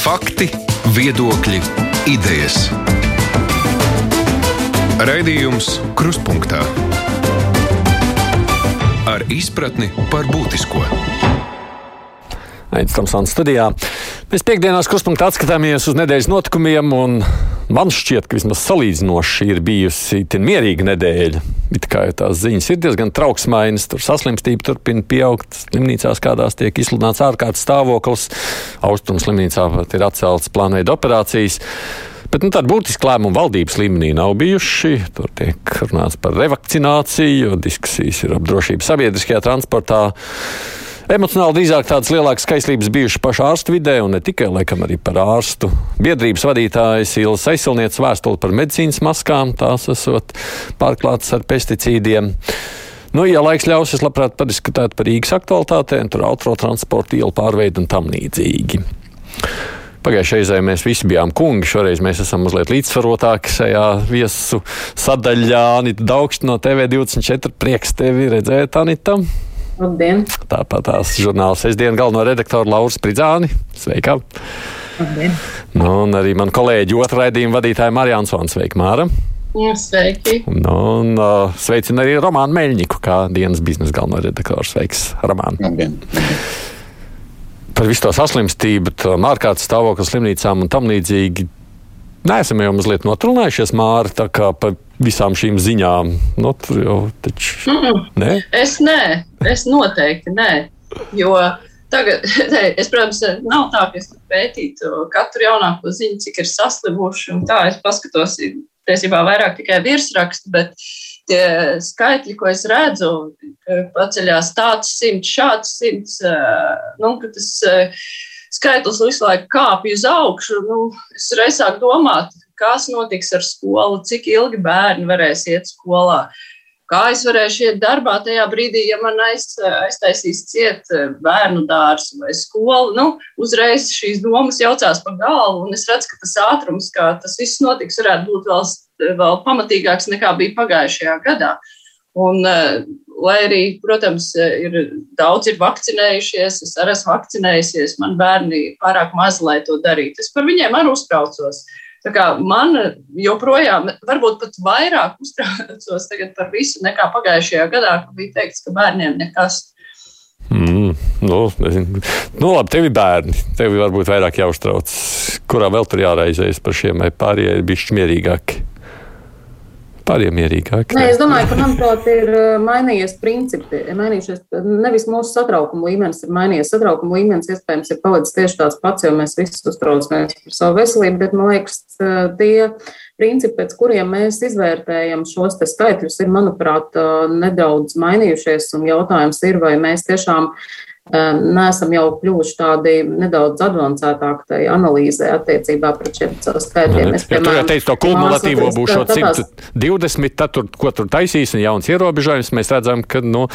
Fakti, viedokļi, idejas. Raidījums Kruspunkta ar izpratni par būtisko. Aizsmeļamies studijā. Mēs piekdienās kruspunktā atskatāmies uz nedēļas notikumiem, un man šķiet, ka vismaz salīdzinoši ir bijusi mierīga nedēļa. It kā jau tās ziņas ir diezgan trauksmainas, tur saslimstība turpina pieaugt, slimnīcās kādās tiek izsludināts ārkārtas stāvoklis, austrumu slimnīcā pat ir atceltas plānveida operācijas. Bet nu, tāda būtiska lēmuma valdības līmenī nav bijuši. Tur tiek runāts par revakcināciju, diskusijas ir ap drošību sabiedriskajā transportā. Emocionāli drīzāk tādas lielākas skaistības bijušas pašā ārstu vidē, un ne tikai, laikam, arī par ārstu. Biedrības vadītājas Ilas aizsilnieces vēstuli par medicīnas maskām, tās esot pārklātas ar pesticīdiem. Nu, ja laiks ļaus, es labprāt padiskutētu par Rīgas aktualitātēm, tur autotransporta ielu pārveidu un tam līdzīgi. Pagājušajā reizē mēs visi bijām kungi, šoreiz mēs esam mazliet līdzsvarotāki šajā viesu sadaļā. Anita Daugšs no TV24 prieks tevi redzēt, Anita. Labdien! Tāpat tās žurnāla sestdienas galveno redaktoru Lauru Spridzāni. Sveika! Labdien! Nu, un arī man kolēģi otrā raidījuma vadītāja Marija Ansona. Sveika, Māra! Sveiki! Nu, un uh, sveicinu arī Romānu Meļņiku, kā dienas biznesa galveno redaktoru. Sveiks, Romāna! Labdien! Par visu to saslimstību, ārkārtas stāvokli slimnīcām un tam līdzīgi. Neesam jau mazliet notrunājušies, Māra, tā kā par visām šīm ziņām. Nu, tur jau taču. Mm. Ne? Es nē, es noteikti nē. Jo tagad, ne, es, protams, nav tā, ka es pētītu katru jaunāko ziņu, cik ir saslimuši. Tā es paskatos, tiesībā vairāk tikai virsrakstu, bet tie skaitļi, ko es redzu, paceļās tāds simts, šāds simts, eh, nu, tas eh, skaitlis visu laiku kāpj uz augšu. Nu, es reiz sāku domāt, kas notiks ar skolu, cik ilgi bērni varēs iet skolā. Kā es varēšu iet darbā tajā brīdī, ja man aiz, aiztaisīs ciet bērnu dārzu vai skolu? Nu, uzreiz šīs domas jaucās pa galvu, un es redzu, ka tas ātrums, kā tas viss notiks, varētu būt vēl, vēl pamatīgāks nekā bija pagājušajā gadā. Un, lai arī, protams, ir daudz ir vakcinējušies, es arī esmu vakcinējusies, man bērni pārāk maz, lai to darītu. Es par viņiem arī uztraucos. Tā kā man joprojām, varbūt pat vairāk uztraucos par visu nekā pagājušajā gadā, kad bija teikts, ka bērniem nekas. Mm, nu, nu, labi, tev ir bērni. Tev varbūt vairāk jāuztrauc. Kurā vēl tur jāraizējas par šiem vai pārējiem, bišķi mierīgāki? Pāriem mierīgāk. Nē, es domāju, ka manuprāt, ir mainījies principi. Mainījušies nevis mūsu satraukuma līmenis, ir mainījies satraukuma līmenis. Iespējams, ir palicis tieši tāds pats, jo mēs visi uztraucamies par savu veselību, bet man liekas, tie principi, pēc kuriem mēs izvērtējam šos skaitļus, ir, manuprāt, nedaudz mainījušies. Un jautājums ir, vai mēs tiešām neesam jau kļuvuši tādi nedaudz avansētāki tajā analīzē attiecībā pret šiem skaitļiem. Es, piemēram, ja tu jau teici, to kumulatīvo būs šo 120, tad, tur, ko tur taisīs un jauns ierobežojums, mēs redzam, ka nu,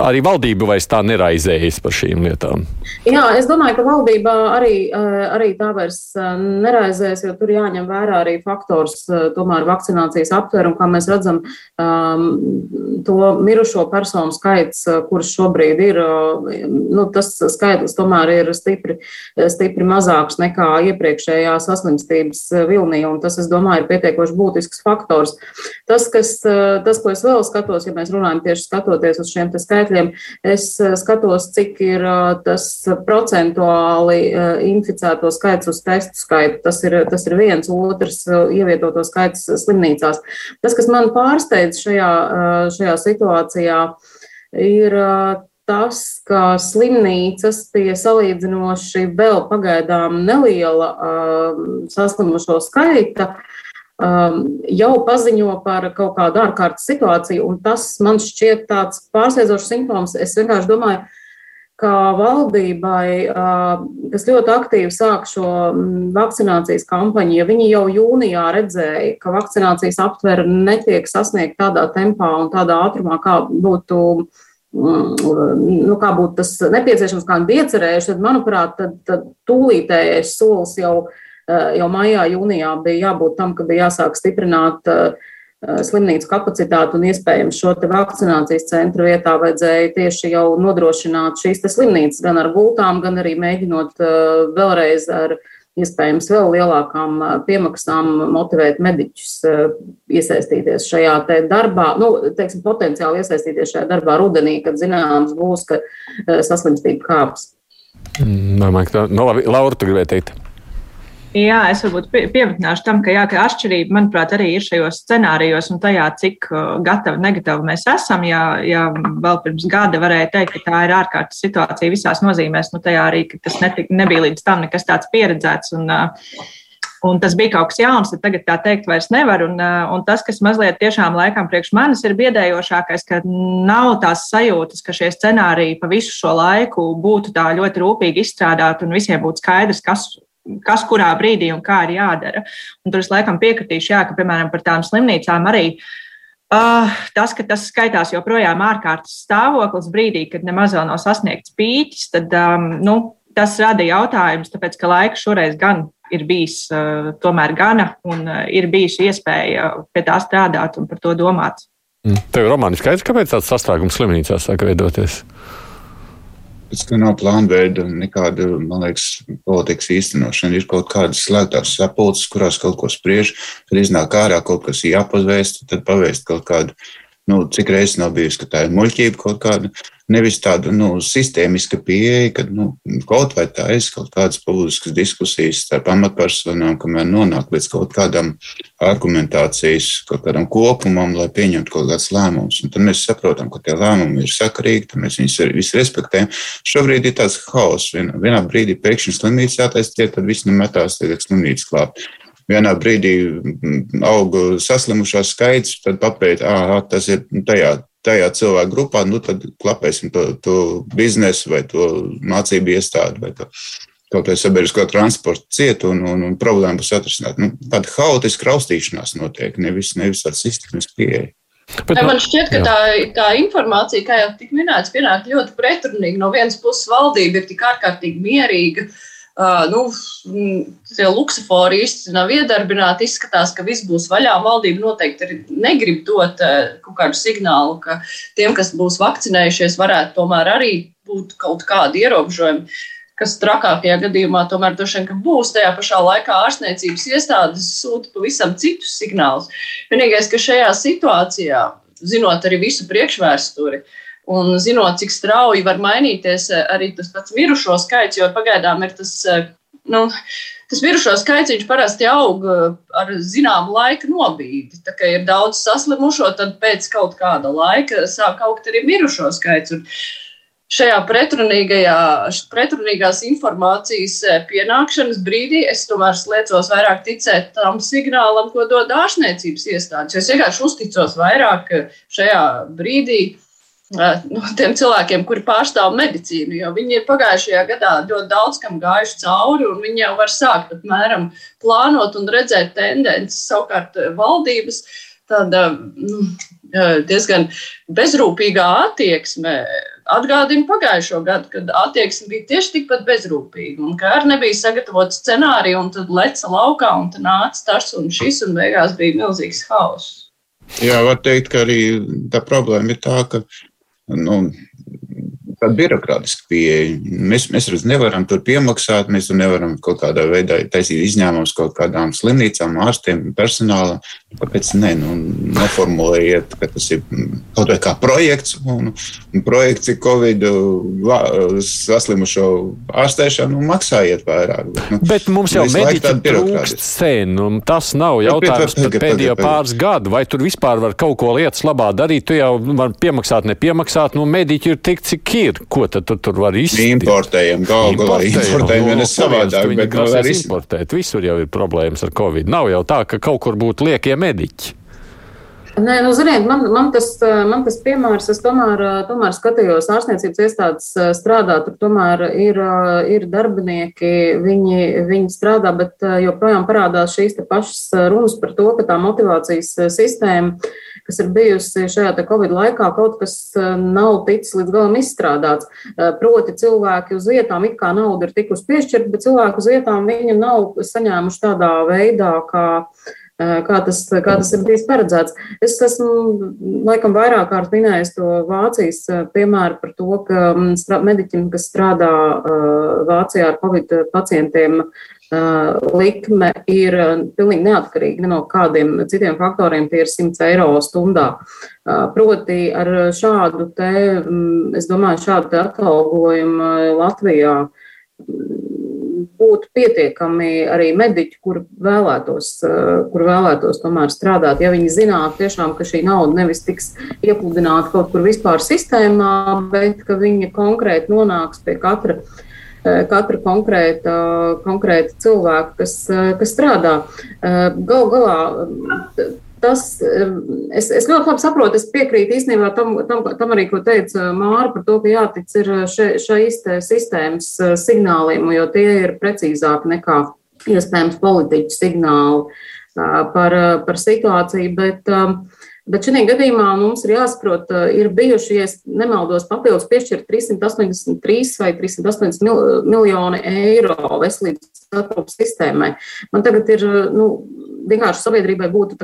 arī valdība vairs tā neraizējas par šīm lietām. Jā, es domāju, ka valdībā arī, arī tā vairs neraizēs, jo tur jāņem vērā arī faktors, tomēr vakcinācijas aptvērumu, kā mēs redzam, um, to mirušo personu skaits, kurš šobrīd ir. Nu, tas skaitlis tomēr ir stipri, stipri mazāks nekā iepriekšējā saslimstības vilnī, un tas, es domāju, ir pietiekoši būtisks faktors. Tas, kas, tas, ko es vēl skatos, ja mēs runājam tieši skatoties uz šiem skaitļiem, es skatos, cik ir tas procentuāli inficēto skaits uz testu skaitu. Tas ir, tas ir viens, otrs ievietoto skaits slimnīcās. Tas, kas man pārsteidz šajā, šajā situācijā, ir tas, ka slimnīcas pie salīdzinoši vēl pagaidām neliela uh, saslimušo skaita um, jau paziņo par kaut kādu ārkārtas situāciju, un tas man šķiet tāds pārsteidzošs simptoms. Es vienkārši domāju, ka valdībai, uh, kas ļoti aktīvi sāk šo vakcinācijas kampaņu, ja viņi jau jūnijā redzēja, ka vakcinācijas aptvere netiek sasniegt tādā tempā un tādā ātrumā, kā būtu uh, nu, kā būtu tas nepieciešams, kā viņi bija iecerējuši, tad, manuprāt, tad, tad tūlītējais solis jau, eh, jau maijā, jūnijā bija jābūt tam, ka bija jāsāk stiprināt eh, slimnīcu kapacitāti un iespējams šo vakcinācijas centru vietā vajadzēja tieši jau nodrošināt šīs slimnīcas gan ar gultām, gan arī mēģinot eh, vēlreiz ar iespējams vēl lielākām piemaksām motivēt mediķus iesaistīties šajā darbā, nu, teiksim, potenciāli iesaistīties šajā darbā rudenī, kad zināms būs, ka saslimstība kāps. Mm, domāju, ka no, labi, Laura, tu gribēji teikt? Jā, es varbūt pievienošu tam, ka, jā, ka atšķirība, manuprāt, arī ir šajos scenārijos un tajā, cik gatavi, negatīvi mēs esam. Ja, ja vēl pirms gada varēja teikt, ka tā ir ārkārtas situācija visās nozīmēs, nu tajā arī tas netik, nebija līdz tam nekas tāds pieredzēts. Un, Un tas bija kaut kas jauns, tad tagad tā teikt vairs nevar. Un, un tas, kas mazliet tiešām laikam priekš manis ir biedējošākais, ka nav tās sajūtas, ka šie scenāriji pa visu šo laiku būtu tā ļoti rūpīgi izstrādāti un visiem būtu skaidrs, kas kas kurā brīdī un kā ir jādara. Un tur es laikam piekritīšu, jā, ka, piemēram, par tām slimnīcām arī. Uh, tas, ka tas skaitās joprojām ārkārtas stāvoklis brīdī, kad nemaz vēl nav sasniegts pīķis, tad um, nu, tas rada jautājumus, tāpēc ka laika šoreiz gan ir bijis uh, tomēr gana un uh, ir bijusi iespēja pie tā strādāt un par to domāt. Mm. Tev ir romāni skaidrs, kāpēc tāds sastrēgums slimnīcās sāk veidoties? Pēc tam nav plāna veida nekāda, man liekas, politikas īstenošana. Ir kaut kādas slēgtās sapulces, kurās kaut ko spriež, kad iznāk ārā kaut kas jāpavēst, tad pavēst kaut kādu nu, cik reizes nav bijusi, ka tā ir muļķība kaut kāda, nevis tāda nu, sistēmiska pieeja, ka nu, kaut vai tā ir kaut kādas politiskas diskusijas starp amatpersonām, kamēr nonāk līdz kaut kādam argumentācijas, kaut kādam kopumam, lai pieņemtu kaut kāds lēmums. Un tad mēs saprotam, ka tie lēmumi ir sakarīgi, tad mēs viņus visi respektējam. Šobrīd ir tāds haoss. Vienā, vienā brīdī pēkšņi slimnīca jātaisa, tad viss nemetās tagad slimnīcas klāt vienā brīdī mm, aug saslimušo skaits, tad papēt, ah, tas ir tajā, tajā cilvēku grupā, nu tad klapēsim to, to biznesu vai to mācību iestādi vai to kaut vai sabiedrisko transportu cietu un, un, un problēmu būs atrisināt. Nu, tāda haotiska raustīšanās notiek, nevis, nevis tāda sistēmas pieeja. Bet, man šķiet, ka tā, tā informācija, kā jau tika minēts, pienāk ļoti pretrunīgi. No vienas puses, valdība ir tik ārkārtīgi mierīga, uh, Uh, nu, tie luksofori īsti nav iedarbināti. Izskatās, ka viss būs vaļā. Valdība noteikti negrib dot uh, kaut kādu signālu, ka tiem, kas būs vakcinējušies, varētu tomēr arī būt kaut kādi ierobežojumi. Kas trakākajā gadījumā tomēr droši vien būs. Tajā pašā laikā ārstniecības iestādes sūta pavisam citus signālus. Vienīgais, ka šajā situācijā, zinot arī visu priekšvēsturi, uh, Un zinot, cik strauji var mainīties eh, arī tas pats mirušo skaits, jo pagaidām ir tas, eh, nu, tas mirušo skaits, viņš parasti aug eh, ar zināmu laika nobīdi. Tā kā ir daudz saslimušo, tad pēc kaut kāda laika sāk augt arī mirušo skaits. Un šajā pretrunīgās informācijas pienākšanas brīdī es tomēr liecos vairāk ticēt tam signālam, ko dod ārstniecības iestādes. Es vienkārši uzticos vairāk šajā brīdī no tiem cilvēkiem, kuri pārstāv medicīnu, jo viņi ir pagājušajā gadā ļoti daudz kam gājuši cauri, un viņi jau var sākt apmēram plānot un redzēt tendences. Savukārt valdības tāda nu, diezgan bezrūpīgā attieksme atgādina pagājušo gadu, kad attieksme bija tieši tikpat bezrūpīga. Un kā arī nebija sagatavota scenārija, un tad leca laukā, un tad nāca tas un šis, un beigās bija milzīgs hauss. Jā, var teikt, ka arī tā problēma ir tā, ka nu, tāda birokrātiska pieeja. Mēs, mēs nevaram tur piemaksāt, mēs tur nevaram kaut kādā veidā taisīt izņēmumus kaut kādām slimnīcām, ārstiem, personālam. Kāpēc ne? Nu, noformulējiet, ka tas ir kaut vai kā projekts, un, un projekts ir Covid saslimušo ārstēšanu, un maksājiet vairāk. Bet, nu, bet mums jau mediķi trūkst sen, un tas nav jautājums par pēdējo pāris gadu. Vai tur vispār var kaut ko lietas labā darīt? Tu jau vari piemaksāt, nepiemaksāt, nu mediķi ir tik, cik ir. Ko tad tu tur var izdarīt? Importējam, galu galā importējam, ja ne savādāk. Bet nu, var importēt. Visur jau ir problēmas ar Covid. Nav jau tā, ka kaut kur būtu liekie mediķi. Nē, nu, ziniet, man, man, tas, man tas piemērs, es tomēr, tomēr skatījos, ārstniecības iestādes strādā, tur tomēr ir, ir darbinieki, viņi, viņi strādā, bet joprojām parādās šīs pašas runas par to, ka tā motivācijas sistēma kas ir bijusi šajā Covid laikā, kaut kas eh, nav ticis līdz galam izstrādāts. Eh, proti, cilvēki uz vietām it kā nauda ir tikusi piešķirta, bet cilvēku uz vietām viņu nav saņēmuši tādā veidā, kā eh, kā tas, kā tas ir bijis paredzēts. Es esmu laikam vairāk kārt minējis to Vācijas piemēru par to, ka mm, mediķim, kas strādā Vācijā ar covid pacientiem, likme ir pilnīgi neatkarīga no kādiem citiem faktoriem, tie ir 100 eiro stundā. Proti ar šādu te, mm, es domāju, šādu te atalgojumu Latvijā būtu pietiekami arī mediķi, kur vēlētos, kur vēlētos tomēr strādāt. Ja viņi zinātu tiešām, ka šī nauda nevis tiks iepludināta kaut kur vispār sistēmā, bet ka viņa konkrēti nonāks pie katra Eh, katra konkrēta, konkrēta cilvēka, kas, eh, kas strādā. Eh, Galu galā tas, es, es ļoti labi saprotu, es piekrītu īstenībā tam, tam, tam arī, ko teica Māra par to, ka jātic ir še, šais sistēmas signāliem, jo tie ir precīzāki nekā iespējams politiķu signāli par, par situāciju. Bet, Bet šajā gadījumā mums ir jāsaprot, ir bijuši, ja nemaldos, papildus piešķirt 383 vai 380 mil, miljoni eiro veselības aprūpas sistēmai. Man tagad ir, nu, vienkārši sabiedrībai būtu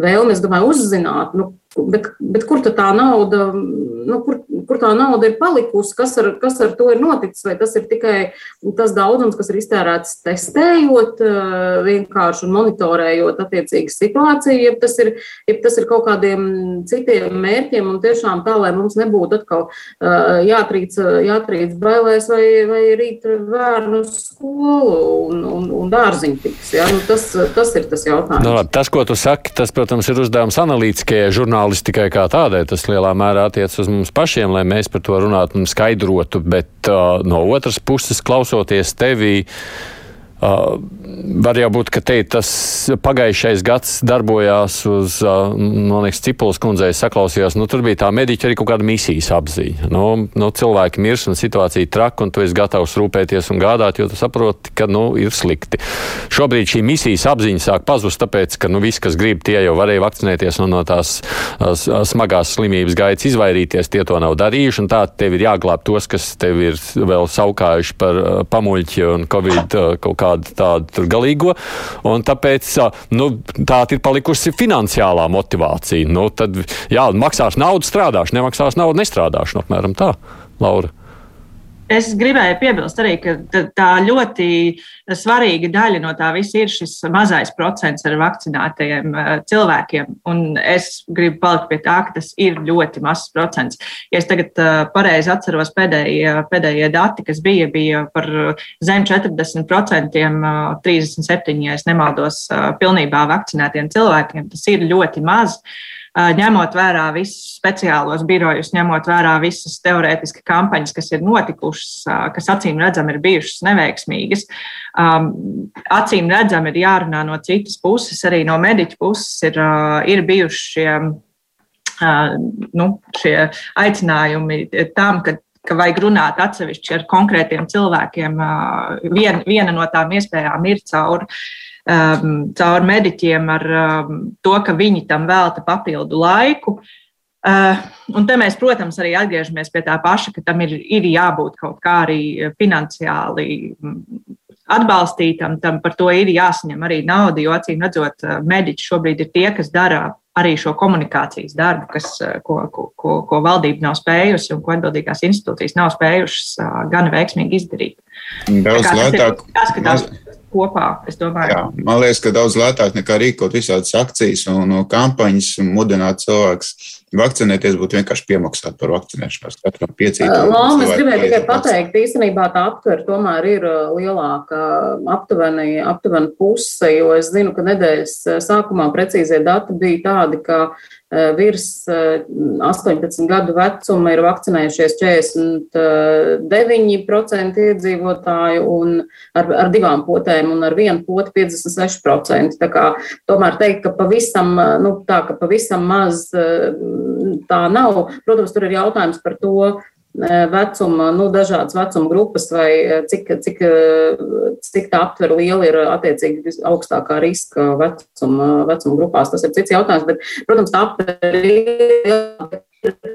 vēlme, es domāju, uzzināt, nu, Bet, bet kur tā nauda, nu, kur, kur tā nauda ir palikusi, kas ar, kas ar to ir noticis? Vai tas ir tikai tas daudzums, kas ir iztērēts testējot, eh, vienkārši monitorējot attiecīgu situāciju, ja tas ir, ja tas ir kaut kādiem citiem mērķiem un tiešām tā, lai mums nebūtu atkal eh, jātrīc, jātrīc bailēs vai, vai rīt vērnu skolu un, un, un dārziņu tiks. Ja? Nu, tas, tas ir tas jautājums. No, nu, tas, ko tu saki, tas, protams, ir uzdevums analītiskajai žurnālistei žurnālistikai kā tādai. Tas lielā mērā attiec uz mums pašiem, lai mēs par to runātu un skaidrotu, bet uh, no otras puses, klausoties tevī, Uh, var jau būt, ka te tas pagājušais gads darbojās uz, uh, man liekas, Cipulas kundzei saklausījās, nu tur bija tā mediķa arī kaut kāda misijas apziņa. Nu, nu, cilvēki mirs un situācija traka, un tu esi gatavs rūpēties un gādāt, jo tu saproti, ka, nu, ir slikti. Šobrīd šī misijas apziņa sāk pazust, tāpēc, ka, nu, visi, kas grib, tie jau varēja vakcinēties un no tās smagās slimības gaitas izvairīties, tie to nav darījuši, un tā tev ir jāglāb tos, kas tev ir vēl saukājuši par pamuļķi un covid kaut kā kādu tādu galīgo. Tāpēc nu, tā ir palikusi finansiālā motivācija. Nu, tad, jā, maksās naudu, strādāšu, nemaksās naudu, nestrādāšu. Nu, apmēram tā, Laura. Es gribēju piebilst arī, ka tā ļoti svarīga daļa no tā visa ir šis mazais procents ar vakcinētajiem eh, cilvēkiem. Un es gribu palikt pie tā, ka tas ir ļoti mazs procents. Ja es tagad pareizi atceros pēdējie, pēdējie dati, kas bija, bija par zem 40%, 37, ja es nemaldos, pilnībā vakcinētiem cilvēkiem. Tas ir ļoti maz. Uh, ņemot vērā visus speciālos birojus, ņemot vērā visas teorētiski kampaņas, kas ir notikušas, kas acīm redzam ir bijušas neveiksmīgas. Acīm redzam ir jārunā no citas puses, arī no mediķu puses ir, ir bijuši šie, nu, šie aicinājumi tam, ka ka vajag runāt atsevišķi ar konkrētiem cilvēkiem. Vien, viena no tām iespējām ir caur um, caur mediķiem ar um, to, ka viņi tam velta papildu laiku. Uh, un te mēs, protams, arī atgriežamies pie tā paša, ka tam ir, ir jābūt kaut kā arī finansiāli mm, atbalstītam, tam par to ir jāsaņem arī nauda, jo acīm redzot, uh, mediķi šobrīd ir tie, kas dara arī šo komunikācijas darbu, kas, uh, ko, ko, ko, ko valdība nav spējusi un ko atbildīgās institūcijas nav spējušas uh, gan veiksmīgi izdarīt. Daudz lētāk. Tas, kopā. Jā, man liekas, ka daudz lētāk nekā rīkot visādas akcijas un kampaņas un mudināt cilvēkus vakcinēties, būtu vienkārši piemaksāt par vakcinēšanos. Katram piecītam. Lām, es gribēju tikai pateikt, īstenībā tā aptver tomēr ir lielāka, aptuveni, aptuveni puse, jo es zinu, ka nedēļas sākumā precīzie dati bija tādi, ka virs 18 eh, gadu vecuma ir vakcinējušies 49% iedzīvotāju un ar, ar divām potēm un ar vienu potu 56%. Tā kā, tomēr teikt, ka pavisam, nu, tā, ka pavisam maz tā nav. Protams, tur ir jautājums par to, vecuma, nu, dažādas vecuma grupas, vai cik, cik, cik tā aptver liela ir attiecīgi augstākā riska vecuma, vecuma grupās. Tas ir cits jautājums, bet, protams, tā aptver ir,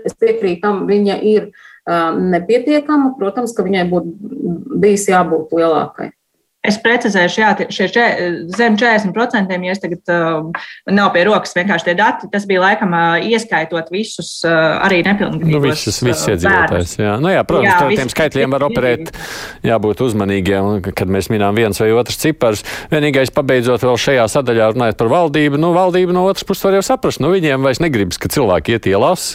es piekrītu tam, viņa ir nepietiekama, protams, ka viņai būtu bijis jābūt lielākai. Es precizēšu, jā, šie čē, zem 40%, ja es tagad uh, nav pie rokas vienkārši tie dati, tas bija laikam uh, ieskaitot visus uh, arī nepilngadīgos. Nu, visus, visus iedzīvotājs, jā. Nu, jā, protams, jā, ar tiem skaitļiem var operēt, jābūt uzmanīgiem, kad mēs minām viens vai otrs cipars. Vienīgais pabeidzot vēl šajā sadaļā runājot par valdību, nu, valdība no otras puses var jau saprast, nu, viņiem vairs negribas, ka cilvēki iet ielās.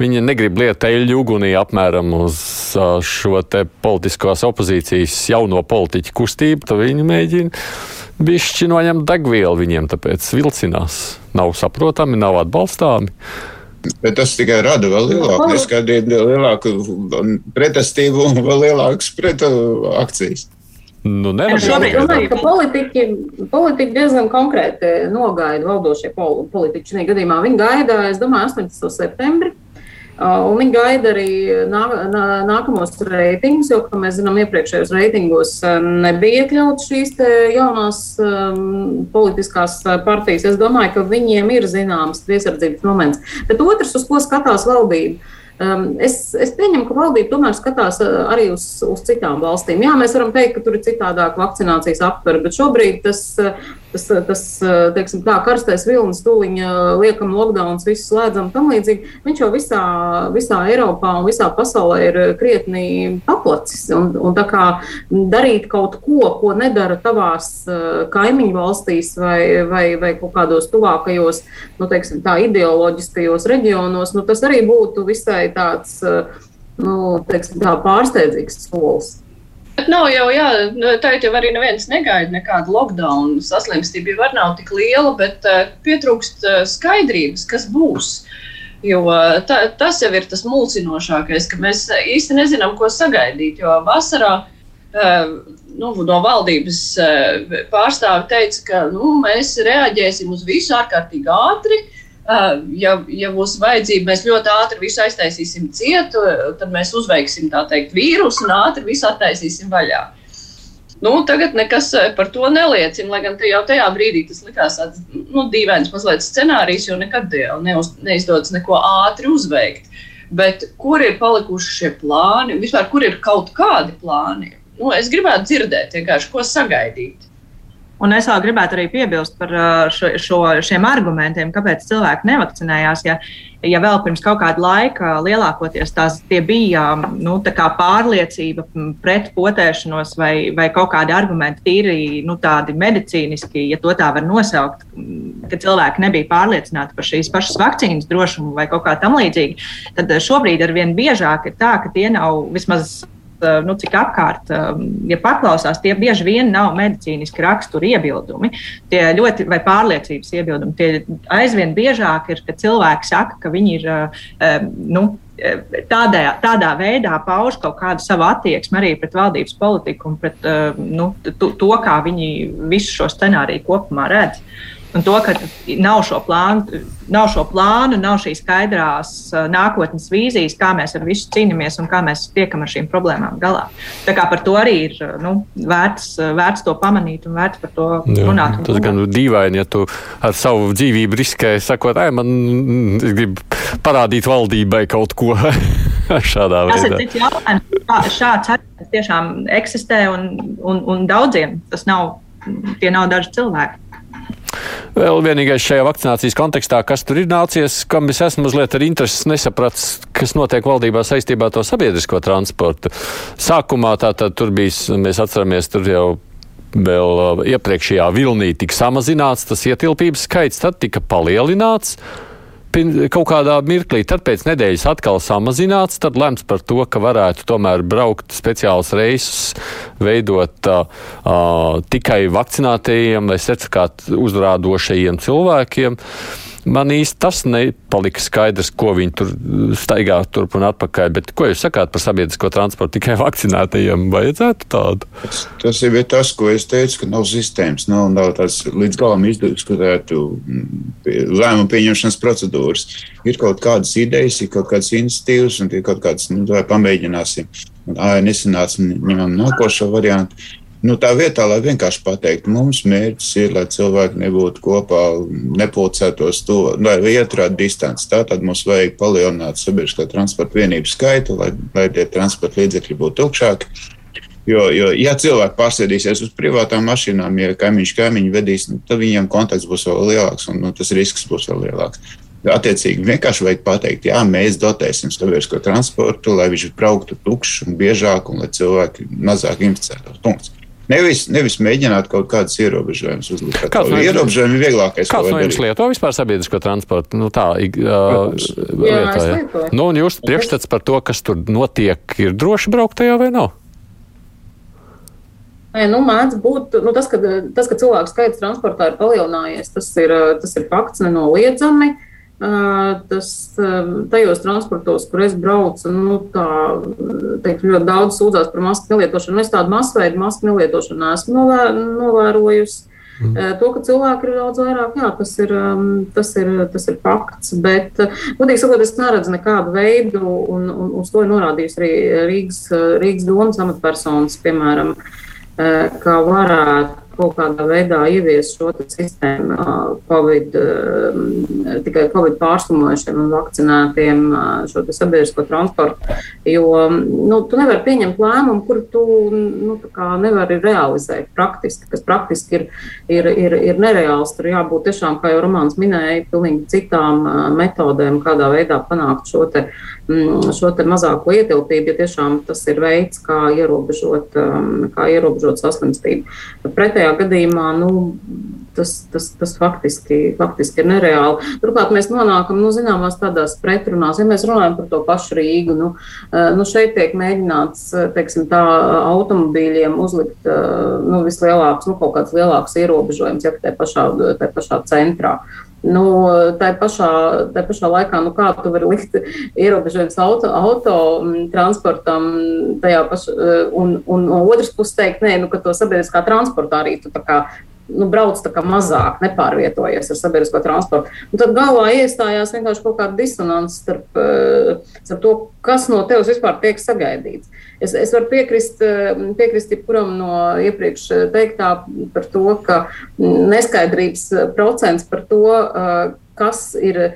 Viņi negrib lietu eļļu ugunī apmēram uz šo te politiskās opozīcijas jauno politiķu kustību kustība, tad viņi mēģina bišķi noņemt degvielu viņiem, tāpēc vilcinās. Nav saprotami, nav atbalstāmi. Bet tas tikai rada vēl lielāku neskaidrību, lielāku pretestību un vēl lielākas pretakcijas. Nu, es domāju, ka politiķi, politiķi diezgan konkrēti nogaida valdošie politiķi. Šajā gadījumā viņi gaida, es domāju, 18. septembri. Uh, un viņi gaida arī nā, nā, nākamos reitingus, jo, kā mēs zinām, iepriekšējos reitingos uh, nebija iekļauts šīs jaunās um, politiskās uh, partijas. Es domāju, ka viņiem ir zināms piesardzības moments. Bet otrs, uz ko skatās valdība, Um, es, es pieņemu, ka valdība tomēr skatās uh, arī uz, uz citām valstīm. Jā, mēs varam teikt, ka tur ir citādāk vakcinācijas aptvere, bet šobrīd tas, uh, tas, tas teiksim, tā, karstais vilnis, tūliņa liekam, lockdowns, visu slēdzam tam līdzīgi. Viņš jau visā, visā Eiropā un visā pasaulē ir krietni paplacis. Un, un tā kā darīt kaut ko, ko nedara tavās kaimiņu valstīs vai, vai, vai kaut kādos tuvākajos, nu, teiksim, tā ideoloģiskajos reģionos, nu, tas arī būtu visai tāds nu, teiksim, tā pārsteidzīgs solis. Bet nav jau, jā, nu, tā jau arī neviens negaida nekādu lockdown. Saslimstība jau var nav tik liela, bet uh, pietrūkst uh, skaidrības, kas būs. Jo tā, tas jau ir tas mulsinošākais, ka mēs īsti nezinām, ko sagaidīt. Jo vasarā uh, nu, no valdības pārstāvi teica, ka nu, mēs reaģēsim uz visu ārkārtīgi ātri. Ja, ja būs vajadzība, mēs ļoti ātri visu aiztaisīsim cietu, tad mēs uzveiksim tā teikt vīrusu un ātri visu attaisīsim vaļā. Nu, tagad nekas par to neliecina, lai gan jau tajā brīdī tas likās tāds nu, dīvains mazliet scenārijs, jo nekad jau neuz, neizdodas neko ātri uzveikt. Bet kur ir palikuši šie plāni? Vispār, kur ir kaut kādi plāni? Nu, es gribētu dzirdēt, vienkārši ko sagaidīt. Un es vēl gribētu arī piebilst par šo, šo, šiem argumentiem, kāpēc cilvēki nevakcinējās. Ja, ja vēl pirms kaut kāda laika lielākoties tās bija nu, tā pārliecība pret potēšanos vai, vai kaut kādi argumenti, tīri nu, tādi medicīniski, ja to tā var nosaukt, ka cilvēki nebija pārliecināti par šīs pašas vakcīnas drošumu vai kaut kā tam līdzīga, tad šobrīd ar vien biežāk ir tā, ka tie nav vismaz nu, cik apkārt, eh, ja paklausās, tie bieži vien nav medicīniski rakstura iebildumi, tie ļoti vai pārliecības iebildumi. Tie aizvien biežāk ir, ka cilvēki saka, ka viņi ir eh, nu, tādā, tādā veidā pauž kaut kādu savu attieksmi arī pret valdības politiku un pret nu, to, kā viņi visu šo scenāriju kopumā redz. Un to, ka nav šo plānu, nav, šo plānu, nav šīs skaidrās nākotnes vīzijas, kā mēs ar visu cīnāmies un kā mēs tiekam ar šīm problēmām galā. Tā kā par to arī ir nu, vērts, vērts to pamanīt un vērts par to Jā, runāt. Tas gan dīvaini, ja tu ar savu dzīvību riskē, sakot, ai, man grib parādīt valdībai kaut ko. Šādā veidā. Tas ir cits jautājums. Šā, šāds arguments tiešām eksistē un, un, un daudziem tas nav, tie nav daži cilvēki. Vēl vienīgais šajā vakcinācijas kontekstā, kas tur ir nācies, kam es esmu mazliet ar intereses nesapratis, kas notiek valdībā saistībā ar to sabiedrisko transportu. Sākumā tātad tur bija, mēs atceramies, tur jau vēl uh, iepriekšējā vilnī tika samazināts tas ietilpības skaits, tad tika palielināts kaut kādā mirklī, tad pēc nedēļas atkal samazināts, tad lemts par to, ka varētu tomēr braukt speciāls reisus, veidot uh, tikai vakcinētajiem vai certifikātu uzrādošajiem cilvēkiem. Uh, Man īsti tas nepalika skaidrs, ko viņi tur staigā turp un atpakaļ. Bet ko jūs sakāt par sabiedrisko transportu? Tikai vakcinētajiem vajadzētu tādu? Tas, tas ir tas, ko es teicu, ka nav sistēmas, nav, nav tāds līdz galam izdiskutētu mm, lēmumu pieņemšanas procedūras. Ir kaut kādas idejas, ir kaut kādas iniciatīvas un ir kaut kādas, nu, vai pamēģināsim. Ā, nesanāca, ņemam nākošo variantu. Nu, tā vietā, lai vienkārši pateiktu, mums mērķis ir, lai cilvēki nebūtu kopā, nepulcētos to, lai ieturētu distanci. Tātad mums vajag palielināt sabiedriskā transporta vienību skaitu, lai, lai tie transporta līdzekļi būtu tukšāki. Jo, jo, ja cilvēki pārsēdīsies uz privātām mašīnām, ja kaimiņš kaimiņu vedīs, nu, tad viņiem kontakts būs vēl lielāks un nu, tas risks būs vēl lielāks. Attiecīgi, vienkārši vajag pateikt, jā, mēs dotēsim sabiedrisko transportu, lai viņš brauktu tukšs un biežāk, un lai cilvēki mazāk inficētos. Punkts. Nevis, nevis mēģināt kaut kādas ierobežojumus uzlikt. Kāds no ierobežojumiem ir vieglākais? Kāds no jums lieto vispār sabiedrisko transportu? Nu, tā, uh, lietā, jā. Nu, un jūs priekšstats par to, kas tur notiek, ir droši braukt tajā vai nav? Nē, nu, mēdz būt nu, tas, ka, tas, ka cilvēku skaits transportā ir palielinājies, tas ir, tas ir fakts nenoliedzami. Uh, Tas tajos transportos, kur es braucu, nu, tā, teikt, ļoti daudz sūdzās par masku nelietošanu. Es tādu masveidu masku nelietošanu neesmu novēr, novērojusi. Mm. To, ka cilvēki ir daudz vairāk, jā, tas ir, tas ir, tas ir fakts. Bet, godīgi sakot, es neredzu nekādu veidu, un, un uz to ir norādījusi arī Rīgas, Rīgas domas amatpersonas, piemēram, kā varētu kaut kādā veidā ievies šo sistēmu COVID, tikai Covid pārslimojušiem un vakcinētiem šo sabiedrisko transportu. Jo nu, tu nevari pieņemt lēmumu, kuru tu nu, nevari realizēt praktiski, kas praktiski ir, ir, ir, ir nereāls. Tur jābūt tiešām, kā jau Romāns minēja, pilnīgi citām metodēm, kādā veidā panākt šo te, šo te mazāko ietilpību, ja tiešām tas ir veids, kā ierobežot, kā ierobežot saslimstību. Pretējā pretējā gadījumā nu, tas, tas, tas faktiski, faktiski ir nereāli. Turklāt mēs nonākam nu, zināmās tādās pretrunās. Ja mēs runājam par to pašu Rīgu, nu, eh, nu šeit tiek mēģināts teiksim, tā, automobīļiem uzlikt eh, nu, vislielāks, nu, kaut kāds lielāks ierobežojums, ja tajā pašā, tajā pašā centrā. Nu, tā pašā, tā pašā laikā, nu, kā tu vari likt ierobežojumus auto, auto mm, eh, un, un no otras puses teikt, nē, nu, ka to sabiedriskā transportā arī tu nu, brauc mazāk, nepārvietojies ar sabiedrisko transportu. Un tad galvā iestājās vienkārši kaut kāda disonance starp, eh, starp to, kas no tevis vispār tiek sagaidīts. Es, es varu piekrist, eh, piekrist jebkuram no iepriekš teiktā par to, ka neskaidrības procents par to, eh, kas ir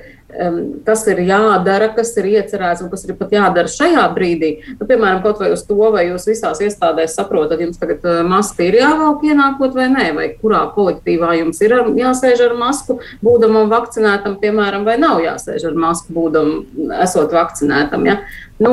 kas ir jādara, kas ir iecerēts un kas ir pat jādara šajā brīdī. Nu, piemēram, kaut vai uz to, vai jūs visās iestādēs saprotat, jums tagad eh, maska ir jāvelk ienākot vai nē, vai kurā kolektīvā jums ir jāsēž ar masku, būdamam vakcinētam, piemēram, vai nav jāsēž ar masku, būdam, esot vakcinētam. Ja? Nu,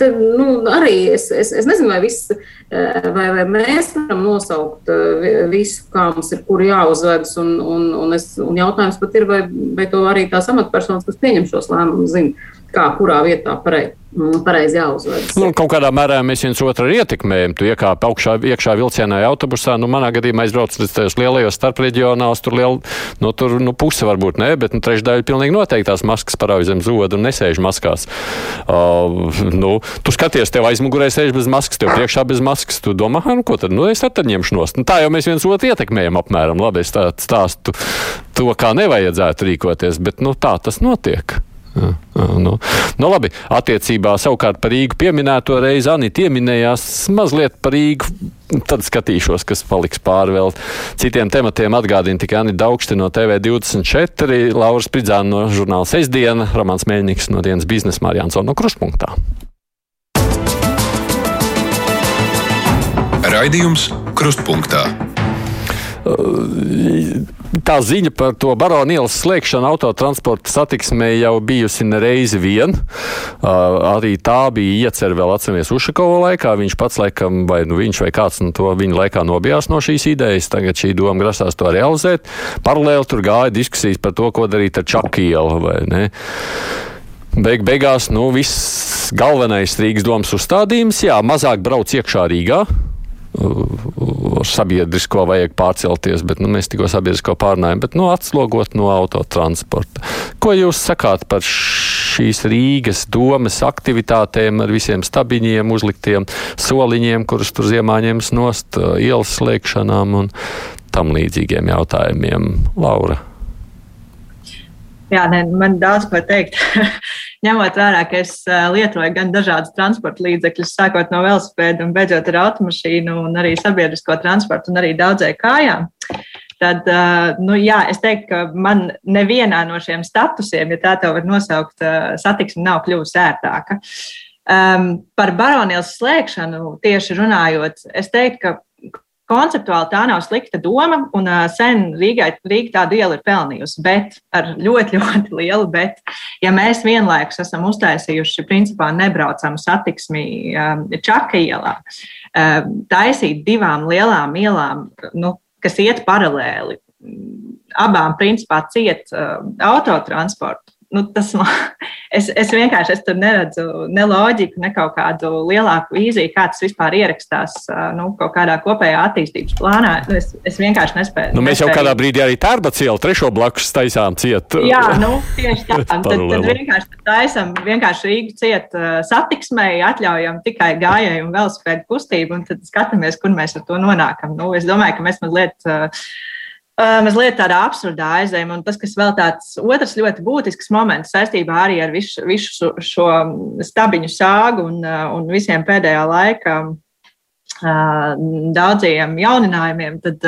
tad, nu, arī es, es, es nezinu, vai, viss, eh, vai, vai mēs varam nosaukt eh, visu, kā mums ir, kur jāuzvedas. Un, un, un, es, un jautājums pat ir, vai, vai to arī tās amatpersonas, kas pieņem šos lēmumus, zina, kā kurā vietā pareizi pareizi jāuzvedas. Nu, kaut kādā mērā mēs viens otru ietekmējam. Tu iekāp augšā, iekšā vilcienā, autobusā. Nu, manā gadījumā aizbraucu līdz tajos lielajos starpreģionālos. Tur, liel, nu, tur nu, puse varbūt ne, bet nu, trešdaļa pilnīgi noteikti tās maskas parauj zem zodu un nesēž maskās. Uh, nu, tu skaties, tev aizmugurē sēž bez maskas, tev priekšā bez maskas. Tu domā, nu, ko tad, nu, es tad ņemšu nost. Nu, tā jau mēs viens otru ietekmējam apmēram. Labi, es tā stāstu to, kā nevajadzētu rīkoties, bet nu, tā tas notiek. Jā, jā, nu. nu, labi, attiecībā savukārt par Rīgu pieminēto reizi Anita pieminējās mazliet par Rīgu. Tad skatīšos, kas paliks pāri vēl citiem tematiem. Atgādina tikai Anita Daugšte no TV24, Lauras Pridzāna no žurnāla Sestdiena, Romāns Mēļņiks no dienas biznesa Mārjāns no Kruspunktā. Raidījums Krustpunktā tā ziņa par to baronu ielas slēgšanu autotransporta satiksmē jau bijusi nereizi vien. Uh, arī tā bija iecerta vēl atceramies Ušakova laikā. Viņš pats laikam, vai nu viņš vai kāds no to viņa laikā nobijās no šīs idejas. Tagad šī doma grasās to realizēt. Paralēli tur gāja diskusijas par to, ko darīt ar Čakielu vai ne. Beig, beigās, nu, viss galvenais Rīgas domas uzstādījums, jā, mazāk brauc iekšā Rīgā, sabiedrisko vajag pārcelties, bet nu, mēs tikko sabiedrisko pārnājam, bet nu, atslogot no autotransporta. Ko jūs sakāt par šīs Rīgas domas aktivitātēm ar visiem stabiņiem, uzliktiem soliņiem, kurus tur ziemā ņems nost, ielas slēgšanām un tam līdzīgiem jautājumiem? Laura. Jā, ne, man daudz ko teikt. ņemot vērā, ka es lietoju gan dažādas transporta līdzekļus, sākot no velosipēda un beidzot ar automašīnu un arī sabiedrisko transportu un arī daudzēju kājām. Tad, nu, jā, es teiktu, ka man nevienā no šiem statusiem, ja tā tā var nosaukt, satiksme nav kļuvusi ērtāka. Um, par baronielas slēgšanu tieši runājot, es teiktu, ka Konceptuāli tā nav slikta doma, un uh, sen Rīgai, Rīga tādu ielu ir pelnījusi, bet ar ļoti, ļoti lielu bet. Ja mēs vienlaikus esam uztaisījuši principā nebraucamu satiksmi um, Čaka ielā, um, taisīt divām lielām ielām, nu, kas iet paralēli, abām principā ciet uh, autotransportu nu, tas man, es, es vienkārši es tur neredzu ne loģiku, ne kaut kādu lielāku vīziju, kā tas vispār ierakstās nu, kaut kādā kopējā attīstības plānā. Nu, es, es vienkārši nespēju. Nu, mēs nespēju. jau kādā brīdī arī tērba cielu trešo blakus taisām ciet. Jā, nu, tieši tā. tad, tad vienkārši taisam vienkārši Rīgu ciet satiksmei, atļaujam tikai gājēju un velospēdu kustību, un tad skatāmies, kur mēs ar to nonākam. Nu, es domāju, ka mēs mazliet. Uh, mazliet tādā absurdā aizējuma. Un tas, kas vēl tāds otrs ļoti būtisks moments saistībā arī ar visu, visu šo stabiņu sāgu un, un visiem pēdējā laika daudziem jauninājumiem, tad,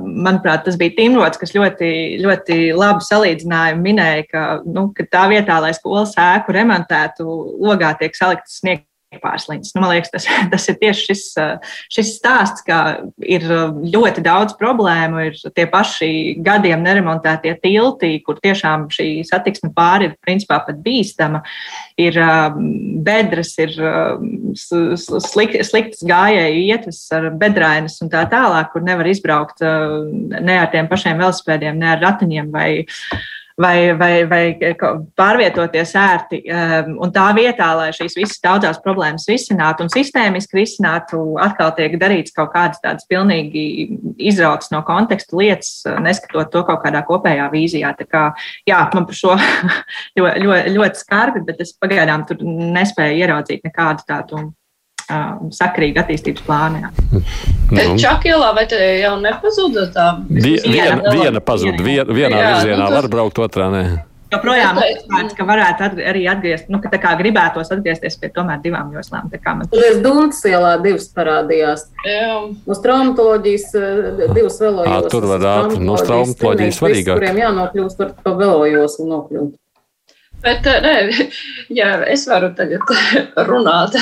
manuprāt, tas bija Timrods, kas ļoti, ļoti labu salīdzinājumu minēja, ka, nu, ka tā vietā, lai skolas ēku remontētu, logā tiek saliktas sniegt pārsliņas. Nu, man liekas, tas, tas ir tieši šis, šis stāsts, ka ir ļoti daudz problēmu, ir tie paši gadiem neremontētie tilti, kur tiešām šī satiksme pāri ir principā pat bīstama. Ir bedres, ir slik, sliktas gājēju ietves ar bedrainas un tā tālāk, kur nevar izbraukt ne ar tiem pašiem velospēdiem, ne ar ratiņiem vai vai, vai, vai pārvietoties ērti. Um, un tā vietā, lai šīs visas daudzās problēmas risinātu un sistēmiski risinātu, atkal tiek darīts kaut kādas tādas pilnīgi izrautas no konteksta lietas, neskatot to kaut kādā kopējā vīzijā. Tā kā, jā, man par šo ļoti, ļoti, ļoti skarbi, bet es pagaidām tur nespēju ieraudzīt nekādu tādu um, sakrīgu attīstības plānu. Nu. Čakielā vai te jau nepazuda tā? Die, viena, viena pazuda, vien, vienā jā, virzienā nu, tas... var braukt, otrā nē. Joprojām uzskats, ka varētu arī atgriezt, nu, ka tā kā gribētos atgriezties pie tomēr divām joslām. Man... Tur Dunkas ielā divas parādījās. Jā. Uz traumatoloģijas eh, divas velojoslas. Tur var ātri, no traumatoloģijas svarīgāk. Kuriem jānokļūst, var pa velojoslu nokļūt. Bet, eh, nē, ja es varu tagad runāt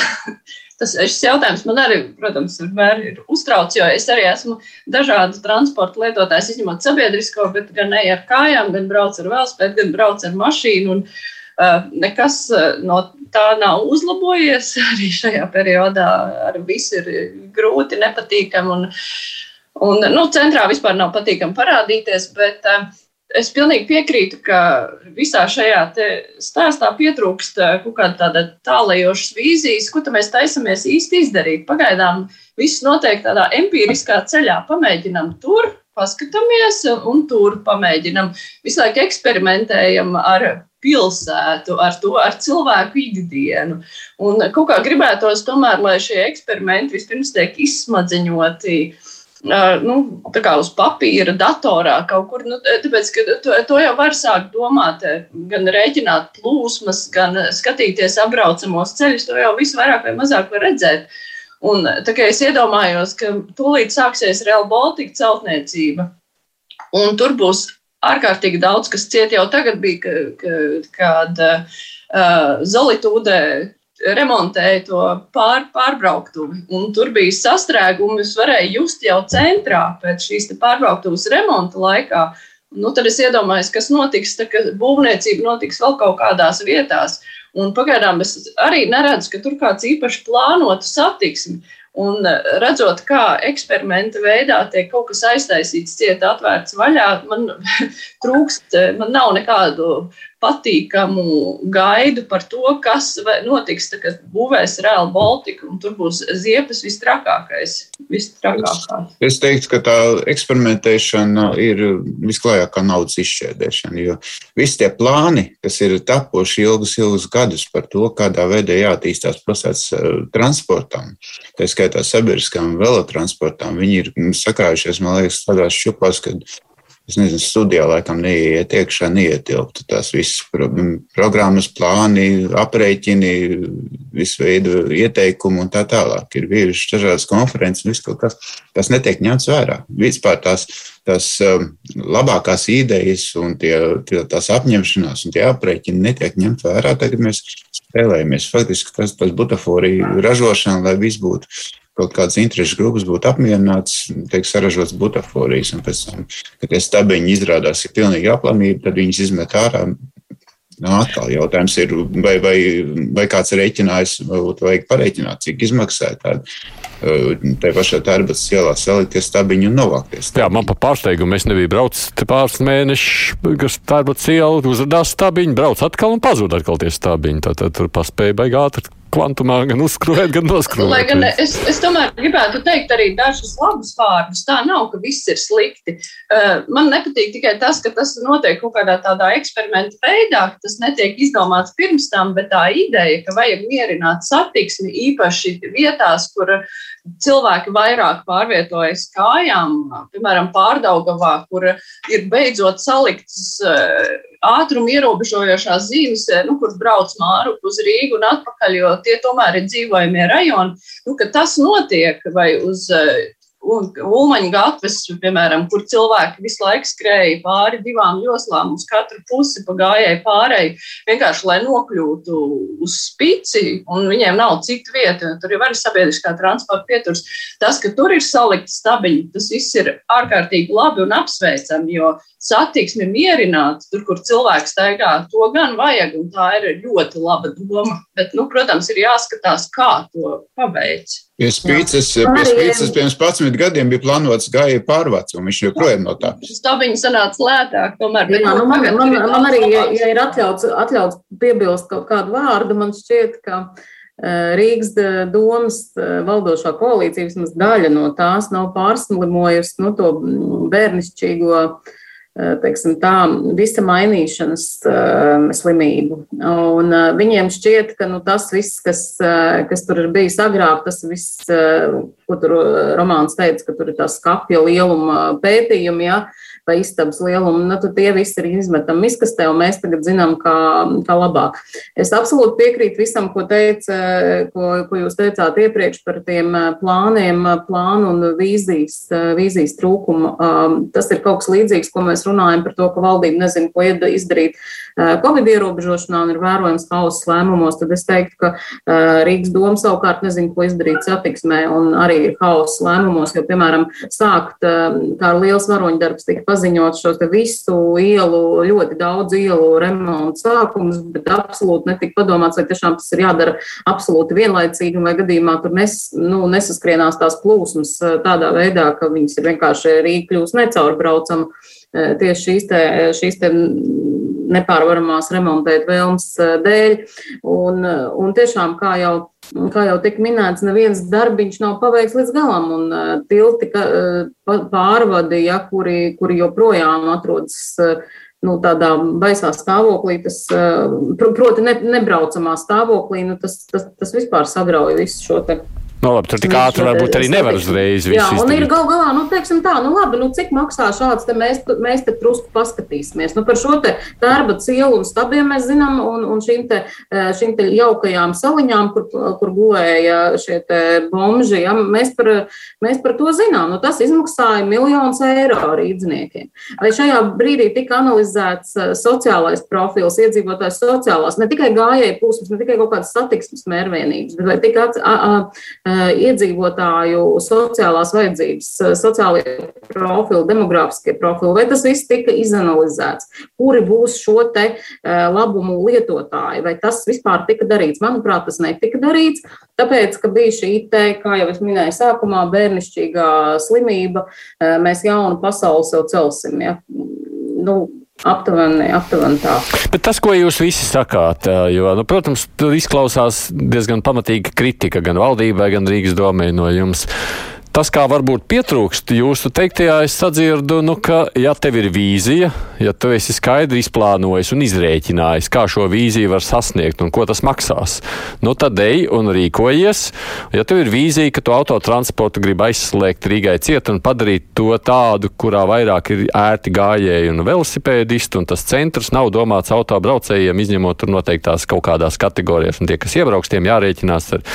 Tas šis jautājums man arī, protams, vienmēr ir uztrauc, jo es arī esmu dažādu transporta lietotājs, izņemot sabiedrisko, bet gan ne ar kājām, gan braucu ar velospēdu, gan braucu ar mašīnu. Un, uh, nekas no tā nav uzlabojies arī šajā periodā. Ar visu ir grūti, nepatīkami. Un, un, nu, centrā vispār nav patīkami parādīties, bet uh, es pilnīgi piekrītu, ka visā šajā stāstā pietrūkst eh, kaut kāda tāda tālajošas vīzijas, ko mēs taisamies īsti izdarīt. Pagaidām viss notiek tādā empiriskā ceļā. Pamēģinam tur, paskatāmies un tur pamēģinam. Visu laiku eksperimentējam ar pilsētu, ar to, ar cilvēku ikdienu. Un kaut kā gribētos tomēr, lai šie eksperimenti vispirms tiek izsmadziņoti nu, uz papīra, datorā kaut kur. Nu, tāpēc, to, to jau var sākt domāt, gan rēķināt plūsmas, gan skatīties apbraucamos ceļus. To jau visu vairāk vai mazāk var redzēt. Un, es iedomājos, ka tūlīt sāksies Real Baltica celtniecība, un tur būs ārkārtīgi daudz, kas ciet jau tagad bija, kad uh, Zolitūdē remontēja to pār, pārbrauktuvi. Un tur bija sastrēgumi, es varēju just jau centrā pēc šīs pārbrauktuves remonta laikā. Nu, tad es iedomājos, kas notiks, tad, kad būvniecība notiks vēl kaut kādās vietās. Un pagaidām es arī neredzu, ka tur kāds īpaši plānotu satiksmi. Un redzot, kā eksperimenta veidā tiek kaut kas aiztaisīts, cieta atvērts vaļā, man trūkst, man nav nekādu patīkamu gaidu par to, kas notiks, tad, kad būvēs Real Baltica, un tur būs ziepes vistrakākais. vistrakākais. Es, es teiktu, ka tā eksperimentēšana ir visklājākā naudas izšķērdēšana, jo visi tie plāni, kas ir tapuši ilgus, ilgus gadus par to, kādā veidā jātīstās pilsētas eh, transportam, tā skaitā sabiedriskām velotransportām, viņi ir sakrājušies, man liekas, tādās šupās, kad es nezinu, studijā laikam neiet iekšā, neietilptu tās visas pro, programmas, plāni, aprēķini, visu veidu ieteikumu un tā tālāk. Ir bijušas dažādas konferences, viss kaut kas, tas netiek ņemts vērā. Vispār tās, tās um, labākās idejas un tie, tie, tās apņemšanās un tie aprēķini netiek ņemt vērā. Tagad mēs spēlējamies. Faktiski tas, tas butaforija ražošana, lai viss būtu kaut kādas interešu grupas būtu apmierināts, tiek saražots butaforijas, un pēc tam, kad tie stabiņi izrādās ir pilnīgi aplamība, tad viņas izmet ārā. Nu, atkal jautājums ir, vai, vai, vai kāds rēķinājis, varbūt vajag pareiķināt, cik izmaksā tāda. Tā pašā tērbatas ielā salikties stabiņu un novākties. Jā, man pa pārsteigumu es nebiju braucis pāris mēnešus, kas tērbatas iela uzrādās stabiņu, brauc atkal un pazūd atkal tie stabiņi. Tad, tad tur paspēja baigā ātri kvantumā gan uzskrūvēt, gan noskrūvēt. Lai gan es, es tomēr gribētu teikt arī dažus labus vārdus. Tā nav, ka viss ir slikti. Uh, man nepatīk tikai tas, ka tas notiek kaut kādā tādā eksperimenta veidā, ka tas netiek izdomāts pirms tam, bet tā ideja, ka vajag mierināt satiksmi īpaši vietās, kur cilvēki vairāk pārvietojas kājām, piemēram, pārdaugavā, kur ir beidzot saliktas uh, ātrumu ierobežojošās zīmes, eh, nu, kur brauc māru uz Rīgu un atpakaļ, jo tie tomēr ir dzīvojamie rajoni. Nu, tas notiek vai uz eh, Ulmaņa gatves, piemēram, kur cilvēki visu laiku skrēja pāri divām joslām uz katru pusi pa gājēju pārēju, vienkārši lai nokļūtu uz spici, un viņiem nav citu vietu, tur jau arī sabiedriskā transporta pieturs. Tas, ka tur ir salikti stabiņi, tas viss ir ārkārtīgi labi un apsveicami, jo satiksmi mierināt, tur, kur cilvēks staigā, to gan vajag, un tā ir ļoti laba doma. Bet, nu, protams, ir jāskatās, kā to paveikt. Pie spīces, pie spīces pirms 11 gadiem bija plānots gāja pārvāc, un viņš joprojām no tā. Stabiņi sanāca lētāk, tomēr. Jā, nu, man, man, man, man arī, ja, ja ir atļauts, atļauts piebilst kaut kādu vārdu, man šķiet, ka Rīgas domas valdošā koalīcija, vismaz daļa no tās nav pārslimojusi nu, to bērnišķīgo uh, teiksim, tā, visa mainīšanas uh, slimību. Un, uh, viņiem šķiet, ka nu, tas viss, kas, uh, kas tur ir bijis agrāk, tas viss, ko tur Romāns teica, ka tur ir tās skapja lieluma pētījumi, ja, vai istabas lielumu, nu, tad tie visi ir izmetam miskastē, un mēs tagad zinām, kā, kā labāk. Es absolūti piekrītu visam, ko teica, ko, ko jūs teicāt iepriekš par tiem plāniem, plānu un vīzijas, vīzijas trūkumu. Tas ir kaut kas līdzīgs, ko mēs runājam par to, ka valdība nezina, ko izdarīt Covid ierobežošanā un ir vērojams hauss lēmumos, tad es teiktu, ka Rīgas doma savukārt nezina, ko izdarīt satiksmē un arī ir hauss lēmumos, jo, piemēram, sākt kā liels varoņdarbs tika paziņot šo visu ielu, ļoti daudz ielu remontu sākumus, bet absolūti netika padomāts, vai tiešām tas ir jādara absolūti vienlaicīgi, vai gadījumā tur nes, nu, nesaskrienās tās plūsmas tādā veidā, ka viņas ir vienkārši Rīga kļūst necaurbraucama tieši šīs te, šīs te nepārvaramās remontēt vēlmes eh, dēļ. Un, eh, un tiešām, kā jau, kā jau tika minēts, neviens darbiņš nav paveikts līdz galam, un eh, tilti pārvadi, ja, kuri, kuri joprojām atrodas nu, tādā baisā stāvoklī, tas, proti, ne, nebraucamā stāvoklī, nu, tas, tas, tas vispār sagrauj visu šo te Nu, labi, tur tik ātri varbūt arī nevar uzreiz visu Jā, un ir gal galā, nu, teiksim tā, nu, labi, nu, cik maksā šāds, te mēs, mēs te trusku paskatīsimies. Nu, par šo te darba cielu un stabiem mēs zinām, un, un šīm te, eh, šīm te jaukajām saliņām, kur, kur gulēja šie te bomži, ja, mēs, par, mēs par to zinām. Nu, tas izmaksāja miljonus eiro rīdzniekiem. Vai šajā brīdī tika analizēts eh, sociālais profils, iedzīvotājs sociālās, ne tikai gājēji plūsmas, ne tikai kaut kādas satiksmes mērvienības, bet vai tika iedzīvotāju sociālās vajadzības, eh, sociālie profili, demogrāfiskie profili, vai tas viss tika izanalizēts, kuri būs šo te eh, labumu lietotāji, vai tas vispār tika darīts. Manuprāt, tas netika darīts, tāpēc, ka bija šī te, kā jau es minēju sākumā, bērnišķīgā slimība, mēs jaunu pasauli sev celsim. Ja? Nu, Aptuveni, aptuveni tā. Bet tas, ko jūs visi sakāt, jo, nu, protams, tur izklausās diezgan pamatīga kritika gan valdībai, gan Rīgas domē no jums. Tas, kā varbūt pietrūkst jūsu teiktajā, es sadzirdu, nu, ka, ja tev ir vīzija, ja tu esi skaidri izplānojis un izrēķinājis, kā šo vīziju var sasniegt un ko tas maksās, nu, tad ej un rīkojies. Ja tev ir vīzija, ka tu autotransportu gribi aizslēgt Rīgai ciet un padarīt to tādu, kurā vairāk ir ērti gājēji un velosipēdisti, un tas centrs nav domāts autobraucējiem, izņemot tur noteiktās kaut kādās kategorijās, un tie, kas iebrauks, tiem jārēķinās ar,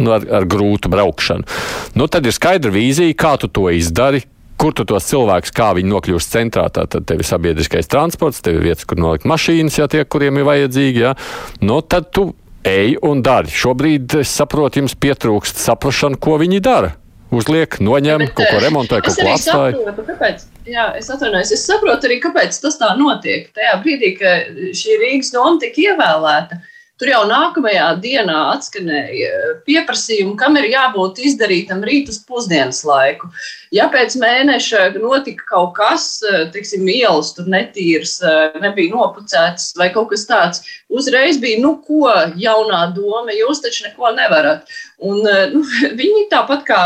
nu, ar, ar grūtu braukšanu. Nu, tad ir skaidra vīzija, kā tu to izdari, kur tu tos cilvēkus, kā viņi nokļūst centrā. Tad tev ir sabiedriskais transports, tev ir vietas, kur nolikt mašīnas, ja tie, kuriem ir vajadzīgi. Ja. Nu, tad tu ej un dari. Šobrīd es saprotu, jums pietrūkst saprašana, ko viņi dara. Uzliek, noņem, Bet, kaut ko remontē, kaut ko atstāj. Saprotu, kāpēc, jā, es atvainojos. Es saprotu arī, kāpēc tas tā notiek. Tajā brīdī, kad šī Rīgas doma tika ievēlēta, Tur jau nākamajā dienā atskanēja pieprasījumi, kam ir jābūt izdarītam rītus pusdienas laiku. Ja pēc mēneša notika kaut kas, teiksim, ielas tur netīras, nebija nopucētas vai kaut kas tāds, uzreiz bija, nu, ko jaunā doma, jūs taču neko nevarat. Un nu, viņi tāpat kā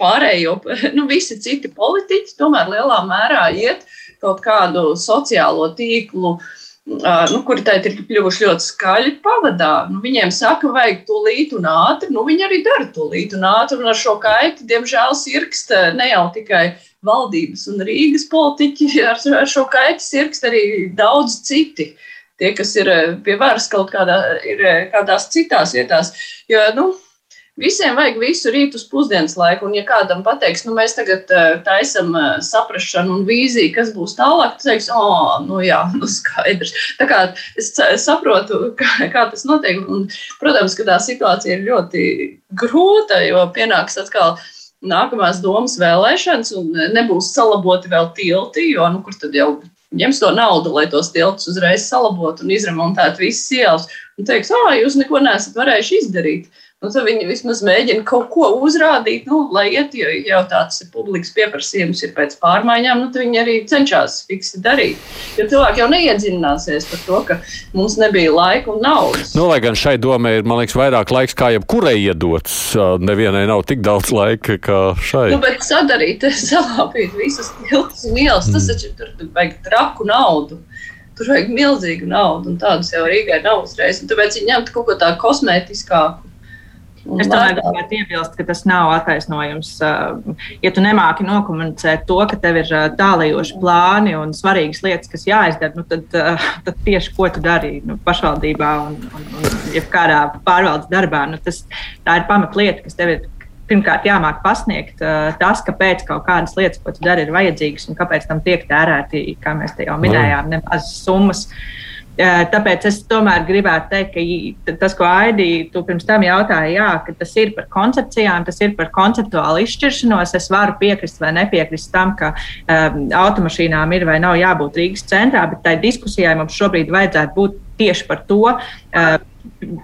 pārējo, nu, visi citi politiķi, tomēr lielā mērā iet kaut kādu sociālo tīklu uh, nu, kuri tagad ir kļuvuši ļoti skaļi, pavadā. Nu, viņiem saka, vajag līdzi un ātri. Nu, viņi arī dara līdzi un ātri. Un ar šo kaiti, diemžēl, sirkst ne jau tikai valdības un Rīgas politiķi, ar, ar šo kaiti sirkst arī daudz citi. Tie, kas ir pie varas kaut kādā, ir kādās citās vietās. Jo, nu, Visiem vajag visu rītu uz pusdienas laiku, un ja kādam pateiks, nu mēs tagad uh, taisam uh, saprašanu un vīziju, kas būs tālāk, tas teiks, o, oh, nu jā, nu skaidrs. Tā kā es saprotu, kā, kā tas notiek, un, protams, ka tā situācija ir ļoti grūta, jo pienāks atkal nākamās domas vēlēšanas, un nebūs salaboti vēl tilti, jo, nu, kur tad jau ņems to naudu, lai tos tiltus uzreiz salabotu un izremontētu visas ielas, un teiks, ah, jūs neko nesat varējuši izdarīt. Nu, tad viņi vismaz mēģina kaut ko uzrādīt, nu, lai iet, jo jau tāds publikas pieprasījums ir pēc pārmaiņām, nu, tad viņi arī cenšas fiksi darīt. Jo cilvēki jau neiedziļināsies par to, ka mums nebija laika un naudas. Nu, lai gan šai domai ir, man liekas, vairāk laiks kā jebkurai iedots. Nevienai nav tik daudz laika kā šai. Nu, bet sadarīt, salāpīt visas tiltus un ielas, mm. tas taču tur vajag traku naudu. Tur vajag milzīgu naudu, un tādas jau Rīgai nav uzreiz. Un tāpēc viņi ņemt kaut ko tādu kosmētiskāku Es tomēr gribētu iebilst, ka tas nav attaisnojums. Ja tu nemāki nokomunicēt to, ka tev ir tālajoši plāni un svarīgas lietas, kas jāizdara, nu tad, tad tieši ko tu dari nu, pašvaldībā un, un, un jebkādā pārvaldes darbā, nu tas, tā ir pamatlieta, kas tev ir. Pirmkārt, jāmāk pasniegt tas, kāpēc kaut kādas lietas, ko tu dari, ir vajadzīgas un kāpēc tam tiek tērēti, kā mēs te jau minējām, nemazas summas. Uh, Tāpēc es tomēr gribētu teikt, ka tas, ko Aidī tu pirms tam jautāja, jā, ka tas ir par koncepcijām, tas ir par konceptuālu izšķiršanos. Es varu piekrist vai nepiekrist tam, ka um, automašīnām ir vai nav jābūt Rīgas centrā, bet tai diskusijai mums šobrīd vajadzētu būt tieši par to. Uh,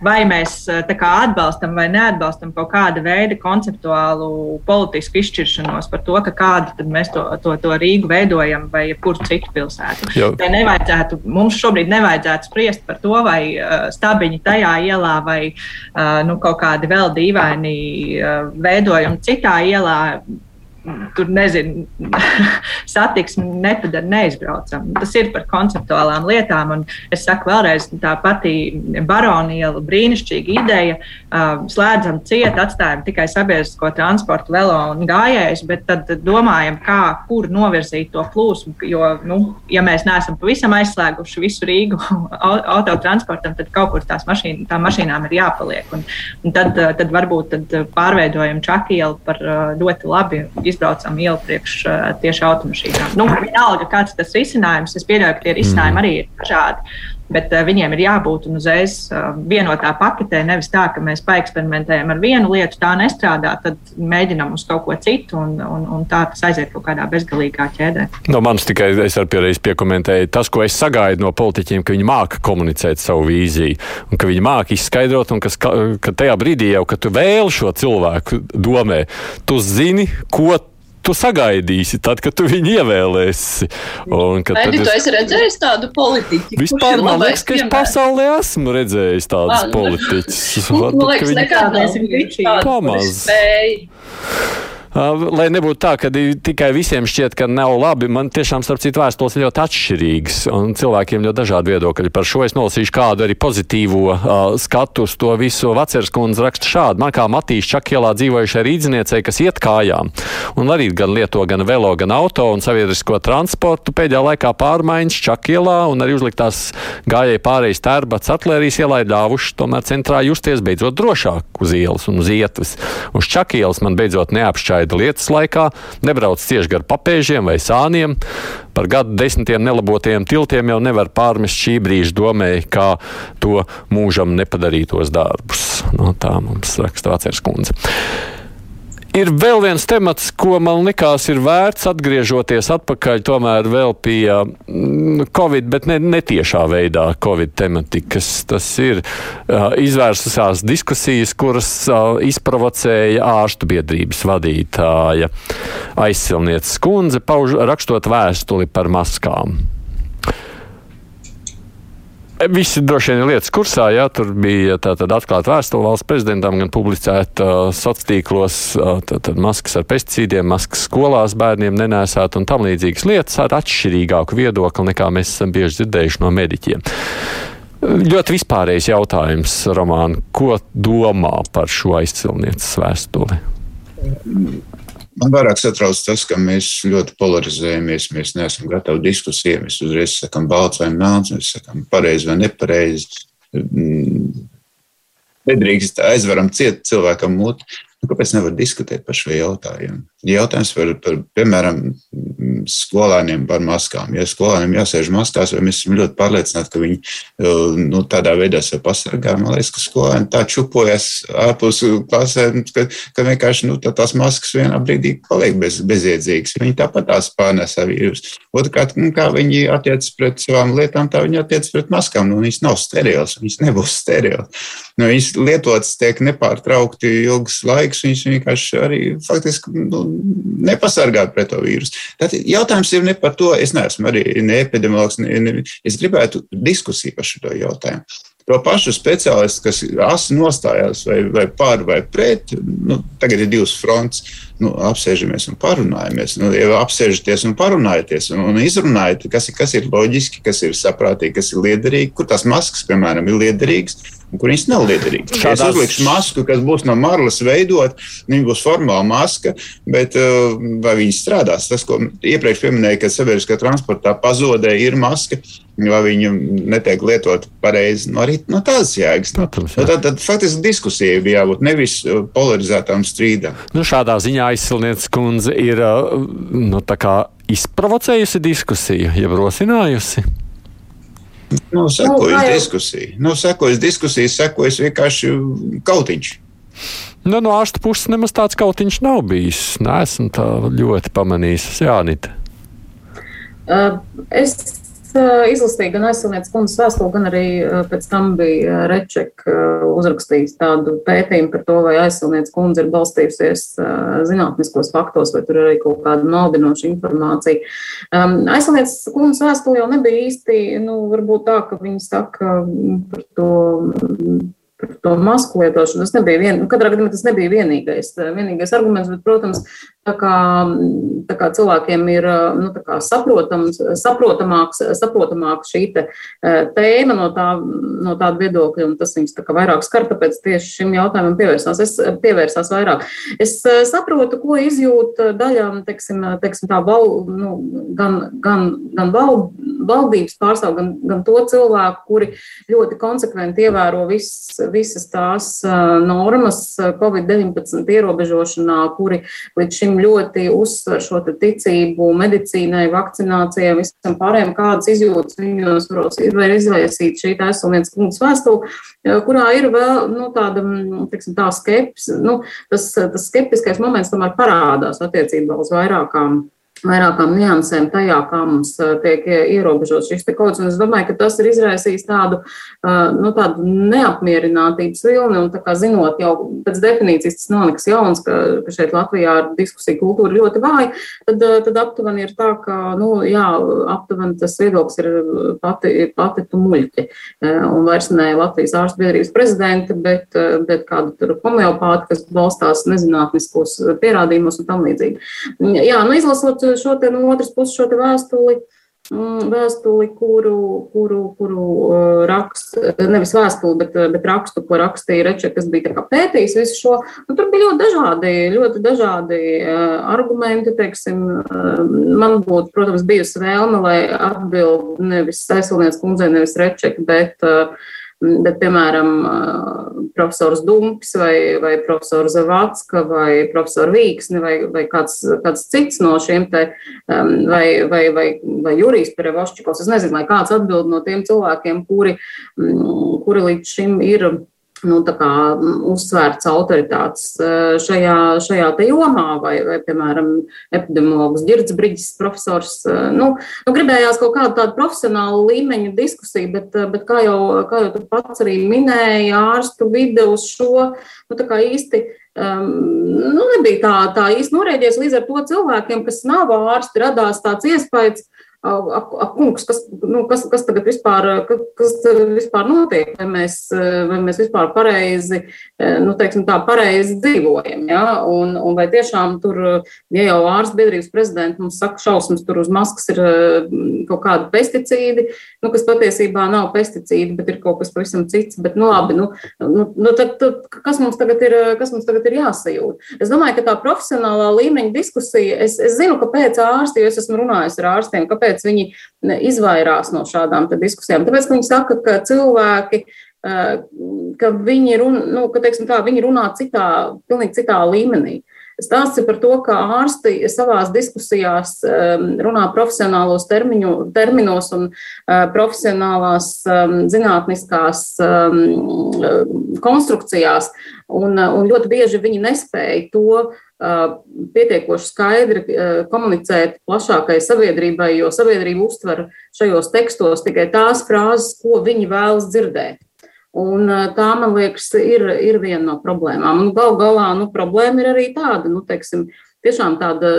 vai mēs kā, atbalstam vai neatbalstam kaut kāda veida konceptuālu politisku izšķiršanos par to, ka kādu mēs to, to, to Rīgu veidojam vai kuru citu pilsētu. Nevajadzētu, mums šobrīd nevajadzētu spriest par to, vai uh, stabiņi tajā ielā vai uh, nu, kaut kādi vēl dīvaini uh, veidojumi citā ielā tur nezinu, satiksmi nepadara neizbraucamu. Tas ir par konceptuālām lietām. Un es saku vēlreiz, tā pati baroniela brīnišķīga ideja. Slēdzam ciet, atstājam tikai sabiedrisko transportu, velo un gājējus, bet tad domājam, kā, kur novirzīt to plūsmu. Jo, nu, ja mēs neesam pavisam aizslēguši visu Rīgu autotransportam, tad kaut kur tās mašīn, tām mašīnām ir jāpaliek. Un, un tad, tad varbūt tad pārveidojam čakielu par ļoti labi izbraucam ielu priekš tieši automašīnām. Nu, vienalga, kāds tas risinājums, es pieļauju, ka tie risinājumi mm. arī ir dažādi. Bet uh, viņiem ir jābūt uzreiz uh, vienotā paketē, nevis tā, ka mēs paeksperimentējam ar vienu lietu, tā nestrādā, tad mēģinām uz kaut ko citu, un, un, un tā tas aiziet kaut kādā bezgalīgā ķēdē. No manis tikai es ar pierādīju piekomentēju tas, ko es sagaidu no politiķiem, ka viņi māca komunicēt savu vīziju, un ka viņi māca izskaidrot, un kas, ka tajā brīdī jau, kad tu vēli šo cilvēku domē, tu zini, ko tu sagaidīsi, tad, kad tu viņu ievēlēsi. Un, Vai tu es... esi redzējis tādu politiķu? Vispār man liekas, ka es pasaulē esmu redzējis tādus nu, politiķus. Man liekas, nekādās viņi pamaz. Lai nebūtu tā, ka tikai visiem šķiet, ka nav labi, man tiešām starp citu vēstules ir ļoti atšķirīgas un cilvēkiem ļoti dažādi viedokļi. Par šo es nolasīšu kādu arī pozitīvo uh, skatu uz to visu. Vaceres kundze raksta šādi. Man kā Matīs Čakielā dzīvojušai rīdzniecei, kas iet kājām un arī gan lieto gan velo, gan auto un sabiedrisko transportu, pēdējā laikā pārmaiņas Čakielā un arī uzliktās gājēji pārējais tērbats atlērijas ielā ir ļāvuši tomēr centrā justies beidzot drošāk uz ielas un uz ietves. Uz Čakielas man beidzot neapšķaida lietas laikā, nebrauc cieši gar papēžiem vai sāniem. Par gadu desmitiem nelabotajiem tiltiem jau nevar pārmest šī brīža domēji, kā to mūžam nepadarītos darbus. No tā mums raksta Vācijas kundze. Ir vēl viens temats, ko man likās ir vērts atgriežoties atpakaļ tomēr vēl pie mm, Covid, bet ne, netiešā veidā Covid tematikas. Tas ir uh, izvērsusās diskusijas, kuras uh, izprovocēja ārstu biedrības vadītāja aizsilnieces kundze, pauž, rakstot vēstuli par maskām. Visi droši vien ir lietas kursā, jā, tur bija tātad atklāta vēstule valsts prezidentam, gan publicēta uh, sociālos tīklos, uh, tātad maskas ar pesticīdiem, maskas skolās bērniem nenēsāt un tam līdzīgas lietas ar atšķirīgāku viedokli nekā mēs esam bieži dzirdējuši no mediķiem. Ļoti vispārējais jautājums, Romāna, ko domā par šo aizcilnieces vēstuli? Man vairāk satrauc tas, ka mēs ļoti polarizējamies. Mēs neesam gatavi diskusijai. Mēs uzreiz sakām, balts vai melns, mēs sakām, pareizi vai nepareizi. Nedrīkst aizveram ciet cilvēkam muti. Nu, kāpēc nevar diskutēt par šo jautājumu? Jautājums par, par piemēram, skolēniem par maskām. Ja skolēniem jāsēž maskās, vai mēs esam ļoti pārliecināti, ka viņi uh, nu, tādā veidā sev pasargā, man liekas, ka skolēni tā čupojas ārpus klasēm, ka, ka vienkārši nu, tā tās maskas vienā brīdī paliek bez, bezjēdzīgas. Viņi tāpat tās pārnesa vīrusu. Otrkārt, nu, kā viņi attiecas pret savām lietām, tā viņi attiecas pret maskām. Nu, viņas nav sterilas, viņas nebūs sterilas. Nu, viņas lietotas tiek nepārtraukti ilgs laiks, viņas vienkārši arī faktiski nu, nepasargā pret to vīrusu. Tātad jautājums ir ne par to, es neesmu arī ne epidemiologs, ne, ne, es gribētu diskusiju par šo jautājumu. To pašu speciālistu, kas asi nostājās vai, vai par vai pret, nu, tagad ir divas fronts. Nu, apsēžamies un parunājamies. Nu, ja apsēžaties un parunājaties un, un izrunājat, kas, kas ir loģiski, kas ir saprātīgi, kas ir liederīgi, kur tās maskas, piemēram, ir liederīgas kur viņas nav liederīgas. Šādās... Es uzlikšu masku, kas būs no marlas veidot, viņa būs formāla maska, bet uh, vai viņa strādās? Tas, ko iepriekš pieminēja, ka sabiedriskā transportā pazudē ir maska. Vai viņa netiek lietot pareizi, no nu, arī no tādas jēgas. Protams, jā. tad, tad faktiski diskusija bija jābūt nevis uh, polarizētām strīdām. Nu, šādā ziņā aizsilnieks kundze ir uh, nu, izprovocējusi diskusiju, jeb rosinājusi. Nav sekojas nu, diskusija. Nav sekojas diskusija, sekojas vienkārši kautiņš. Nu, no ārsta puses nemaz tāds kautiņš nav bijis. Nē, esmu tā ļoti pamanījis. Jā, Nita. Uh, es izlasīju gan aizsardzības kundzes vēstuli, gan arī pēc tam bija Rečeka uzrakstījis tādu pētījumu par to, vai aizsardzības kundze ir balstījusies zinātniskos faktos, vai tur ir arī kaut kāda maldinoša informācija. Aizsardzības kundzes vēstuli jau nebija īsti, nu, varbūt tā, ka viņi saka par to par to masku lietošanu. Tas nebija vien, nu, gadījumā tas nebija vienīgais, vienīgais arguments, bet, protams, tā kā, tā kā cilvēkiem ir nu, kā saprotams, saprotamāks, saprotamāks šī te, tēma no, tā, no tāda viedokļa, un tas viņus vairāk skar, tāpēc tieši šim jautājumam pievērsās, es, pievērsās vairāk. Es saprotu, ko izjūt daļa, teiksim, teiksim tā, val, nu, gan, gan, gan val, valdības pārstāv, gan, gan to cilvēku, kuri ļoti konsekventi ievēro viss visas tās normas Covid-19 ierobežošanā, kuri līdz šim ļoti uzsver šo ticību medicīnai, vakcinācijai, visam pārējiem, kādas izjūtas viņos var izraisīt šī aizsardzības punkts vēstule, kurā ir vēl nu, tāda, teiksim, tā skepsis, nu, tas, tas skeptiskais moments tomēr parādās attiecībā uz vairākām vairākām niansēm tajā, kā mums tiek ierobežots šis kods. Es domāju, ka tas ir izraisījis tādu, nu, tādu neapmierinātības vilni. Un kā zinot jau pēc definīcijas, tas nav nekas jauns, ka, ka šeit Latvijā ir diskusija kultūra ļoti vāja, tad, tad aptuveni ir tā, ka, nu, jā, aptuveni tas viedoklis ir pati, pati tumuļķi. Un vairs ne Latvijas ārstu biedrības prezidenta, bet, bet kādu tur homeopātu, kas balstās nezinātniskos pierādījumos un tam līdzīgi. Jā, nu, izlasot šo te no otras puses šo te vēstuli. Mm, vēstuli, kuru, kuru, kuru uh, rakstu, nevis vēstuli, bet, uh, bet rakstu, ko rakstīja Reče, kas bija pētījis visu šo. Nu, tur bija ļoti dažādi, ļoti dažādi uh, argumenti. Teiksim, man būtu, protams, bijusi vēlme, lai atbild nevis aizsilnieks kundzei, nevis Reček, bet uh, Bet, piemēram, profesors Dumpis vai, vai profesors Zavacka vai profesors Vīksni vai, vai kāds, kāds cits no šiem te, vai, vai, vai, vai Jurijs Perevošķikos, es nezinu, vai kāds atbild no tiem cilvēkiem, kuri, kuri līdz šim ir nu, kā, uzsvērts autoritātes eh, šajā, šajā jomā, vai, vai, piemēram, epidemiologs Girds Brīsīs, profesors. Eh, nu, nu, gribējās kaut kādu tādu profesionālu līmeņa diskusiju, bet, eh, bet kā, jau, kā jau tu pats arī minēji, ārstu vide uz šo nu, īsti. Um, nu, nebija tā, tā īsti norēģies līdz ar to cilvēkiem, kas nav ārsti, radās tāds iespējas, Ak, ak, kungs, kas, nu, kas, kas tagad vispār, kas vispār notiek, vai mēs, vai mēs vispār pareizi, nu, teiksim tā, pareizi dzīvojam, ja? un, un vai tiešām tur, ja jau ārsts biedrības prezidents mums saka šausmas, tur uz maskas ir kaut kādi pesticīdi, nu, kas patiesībā nav pesticīdi, bet ir kaut kas pavisam cits, bet, nu, labi, nu, nu, nu tad, tad, kas mums ir, kas mums tagad ir jāsajūt? Es domāju, ka tā profesionālā līmeņa diskusija, es, es zinu, kāpēc ārsti, jo es esmu runājis ar ārstiem, kāpēc kāpēc viņi izvairās no šādām diskusijām. Tāpēc, ka viņi saka, ka cilvēki, ka viņi, run, nu, ka, teiksim, tā, viņi runā citā, pilnīgi citā līmenī. Stāsts ir par to, ka ārsti savās diskusijās runā profesionālos termiņu, terminos un profesionālās zinātniskās konstrukcijās, un, un ļoti bieži viņi nespēja to pietiekoši skaidri komunicēt plašākai sabiedrībai, jo sabiedrība uztver šajos tekstos tikai tās frāzes, ko viņi vēlas dzirdēt. Un tā, man liekas, ir, ir viena no problēmām. Un gal galā nu, problēma ir arī tāda, nu, teiksim, tiešām tāda,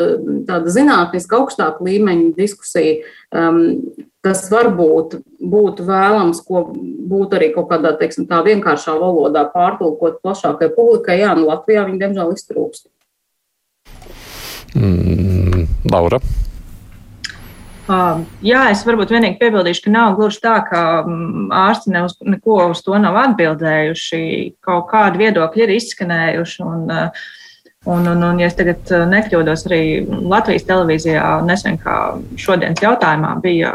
tāda zinātniska augstāka līmeņa diskusija, um, kas varbūt būtu vēlams, ko būtu arī kaut kādā, teiksim, tā vienkāršā valodā pārtulkot plašākai publikai. Jā, nu Latvijā viņi diemžēl iztrūkst. Mm, Laura. Uh, jā, es varbūt vienīgi piebildīšu, ka nav gluži tā, ka um, ārsti ne uz, neko uz to nav atbildējuši. Kaut kādi viedokļi ir izskanējuši. Un, uh, un, un, un, ja es tagad uh, nekļūdos, arī Latvijas televīzijā nesen, kā šodienas jautājumā, bija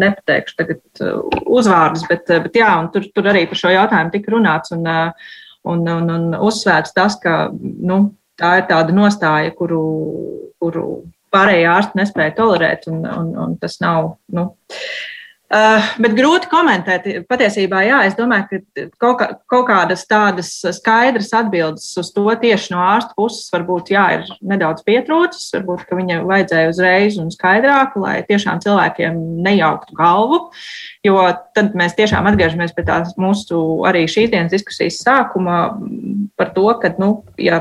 nepateikšu tagad uh, uzvārdus, bet, bet jā, tur, tur arī par šo jautājumu tika runāts un, un, un, un uzsvērts tas, ka nu, tā ir tāda nostāja, kuru, kuru pārējie ārsti nespēja tolerēt, un, un, un tas nav. Nu, Uh, bet grūti komentēt. Patiesībā, jā, es domāju, ka kaut, kā, kaut kādas tādas skaidras atbildes uz to tieši no ārsta puses varbūt jā, ir nedaudz pietrūcis. Varbūt viņa vajadzēja uzreiz un skaidrāk, lai tiešām cilvēkiem nejauktu galvu. Jo tad mēs tiešām atgriežamies pie tās mūsu arī šīs dienas diskusijas sākuma par to, ka, nu, ja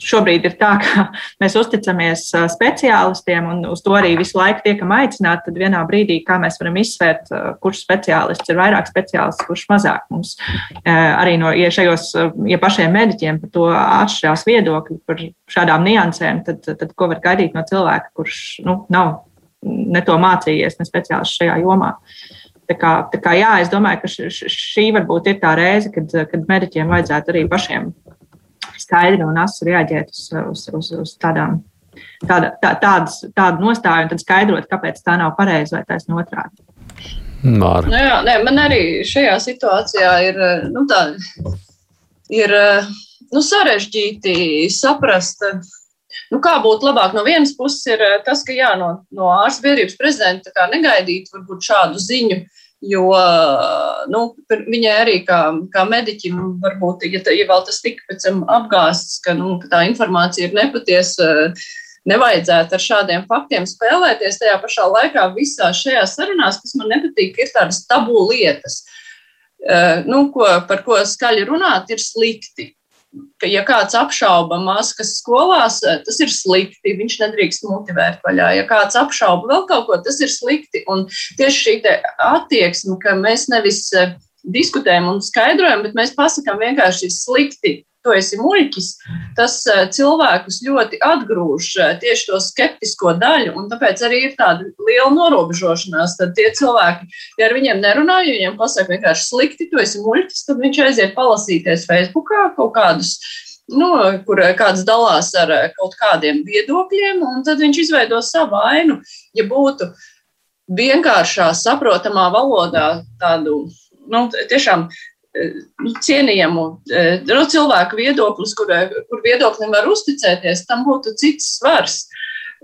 šobrīd ir tā, ka mēs uzticamies speciālistiem un uz to arī visu laiku tiekam aicināti. Tad vienā brīdī, kā mēs varam izsvērt, kurš speciālists ir vairāk speciālists, kurš mazāk mums arī no ja šajos, ja pašiem mediķiem par to atšķirās viedokļi par šādām niansēm, tad, tad ko var gaidīt no cilvēka, kurš nu, nav ne to mācījies, ne speciālists šajā jomā. Tā kā, tā kā, jā, es domāju, ka šī varbūt ir tā reize, kad, kad mediķiem vajadzētu arī pašiem skaidri un asu reaģēt uz, uz, uz, uz tādām, tāda, tā, tādas, tādu nostāju un tad skaidrot, kāpēc tā nav pareiza vai taisnība otrādi. Māra. Nu jā, nē, man arī šajā situācijā ir, nu, tā, ir nu, sarežģīti saprast, nu, kā būtu labāk. No vienas puses ir tas, ka jā, no, no ārsta biedrības prezidenta negaidīt varbūt šādu ziņu, uh, Jo nu, viņai arī kā, kā mediķim, varbūt, ja, tā, ja vēl tas tika pēc tam apgāsts, ka, nu, ka tā informācija ir nepatiesa, nevajadzētu ar šādiem faktiem spēlēties. Tajā pašā laikā visā šajās sarunās, kas man nepatīk, ir tādas tabū lietas, nu, ko, par ko skaļi runāt, ir slikti ka, ja kāds apšauba maskas skolās, tas ir slikti. Viņš nedrīkst motivēt vaļā. Ja kāds apšauba vēl kaut ko, tas ir slikti. Un tieši šī attieksme, ka mēs nevis diskutējam un skaidrojam, bet mēs pasakām vienkārši slikti tu esi muļķis, tas eh, cilvēkus ļoti atgrūž eh, tieši to skeptisko daļu, tāpēc arī ir tāda liela norobežošanās. Tad tie cilvēki, ja ar viņiem nerunā, ja viņiem pasaka vienkārši slikti, tu esi muļķis, tad viņš aiziet palasīties Facebookā kaut kādus. Nu, kur kāds dalās ar eh, kaut kādiem viedokļiem, un tad viņš izveido savu ainu. Ja būtu vienkāršā, saprotamā valodā tādu nu, tiešām cienījamu nu, cilvēku viedoklis, kur, kur viedoklim var uzticēties, tam būtu cits svars.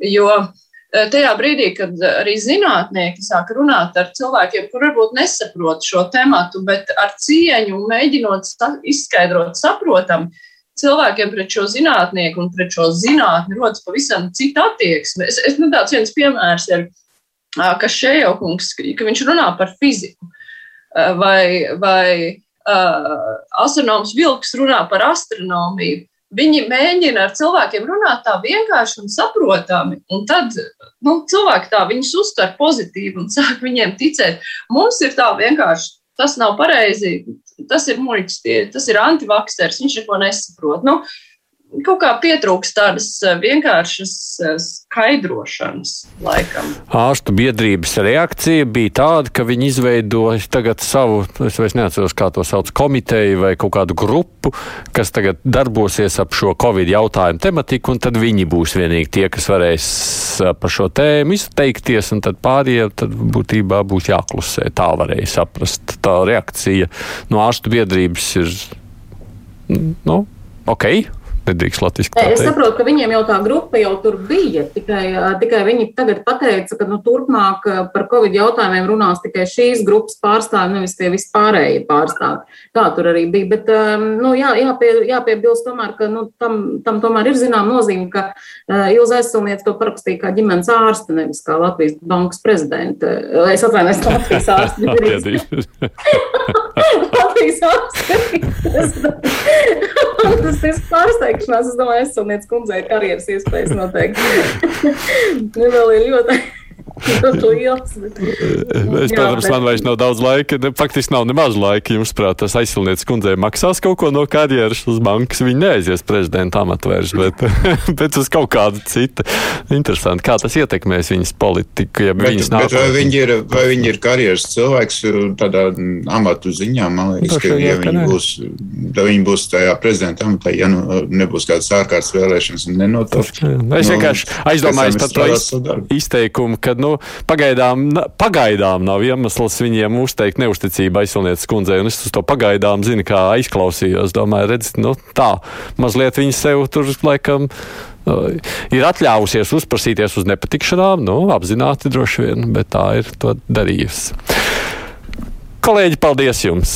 Jo e, tajā brīdī, kad arī zinātnieki sāk runāt ar cilvēkiem, kur varbūt nesaprot šo tematu, bet ar cieņu mēģinot izskaidrot, saprotam, cilvēkiem pret šo zinātnieku un pret šo zinātni rodas pavisam cita attieksme. Es, es, nu, tāds viens piemērs ir, ka Šejokungs, ka viņš runā par fiziku vai, vai uh, astronoms Vilks runā par astronomiju. Viņi mēģina ar cilvēkiem runāt tā vienkārši un saprotami, un tad nu, cilvēki tā viņus uztver pozitīvi un sāk viņiem ticēt. Mums ir tā vienkārši, tas nav pareizi, tas ir muļķis, tas ir antivaksers, viņš neko nesaprot. Nu, kaut kā pietrūkst tādas eh, vienkāršas eh, skaidrošanas, laikam. Ārstu biedrības reakcija bija tāda, ka viņi izveidoja tagad savu, es vairs neatceros, kā to sauc, komiteju vai kaut kādu grupu, kas tagad darbosies ap šo Covid jautājumu tematiku, un tad viņi būs vienīgi tie, kas varēs eh, par šo tēmu izteikties, un tad pārējie tad būtībā būs jāklusē. Tā varēja saprast. Tā reakcija no ārstu biedrības ir, nu, ok nedrīkst latviešu teikt. Es saprotu, ka viņiem jau tā grupa jau tur bija. Tikai, tikai viņi tagad pateica, ka nu, turpmāk par Covid jautājumiem runās tikai šīs grupas pārstāvji, nevis tie vispārējie pārstāvji. Tā tur arī bija. Bet nu, jā, jāpie, jāpiebilst tomēr, ka nu, tam, tam tomēr ir zinām nozīme, ka Ilza aizsilniec to parakstīja kā ģimenes ārste, nevis kā Latvijas bankas prezidente. Es atvainojos, Latvijas ārste. Latvijas ārste. Tas ir pārsteigts izteikšanās, es domāju, aizsardznieks kundzei karjeras iespējas noteikti. nu, vēl ir ļoti. liels. Es, protams, man vairs nav daudz laika. Faktiski nav nemaz laika. Jums, prāt, tas aizsilnieces kundzei maksās kaut ko no karjeras uz bankas. Viņa neaizies prezidenta amatu vairs, bet, bet uz kaut kādu citu. Interesanti, kā tas ietekmēs viņas politiku. Ja bet, viņas bet vai, viņi ir, vai viņi ir karjeras cilvēks tādā amatu ziņā? Man liekas, ka, ja viņi būs, viņi būs tajā prezidenta amatā, ja nu, nebūs kādas ārkārtas vēlēšanas un nenotiek. Es vienkārši nu, aizdomājos par to izteikumu, ka nu, pagaidām, pagaidām nav iemesls viņiem uzteikt neusticību aizsilnieces kundzei. Un es uz to pagaidām zinu, kā aizklausījos. Domāju, redz, nu, tā mazliet viņi sev tur laikam ir atļāvusies uzprasīties uz nepatikšanām, nu, apzināti droši vien, bet tā ir to darījusi. Kolēģi, paldies jums!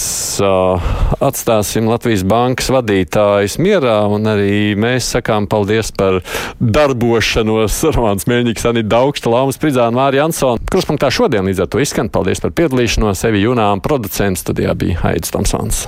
Atstāsim Latvijas bankas vadītājus mierā, un arī mēs sakām paldies par darbošanos. Romanis Mēņķis, Anita Daugsta, Lāmas Pridzāna, Mārija Ansona. Kruspunktā šodien līdz ar to izskan. Paldies par piedalīšanos. Sevi jūnām producents studijā bija Haidis Tomsons.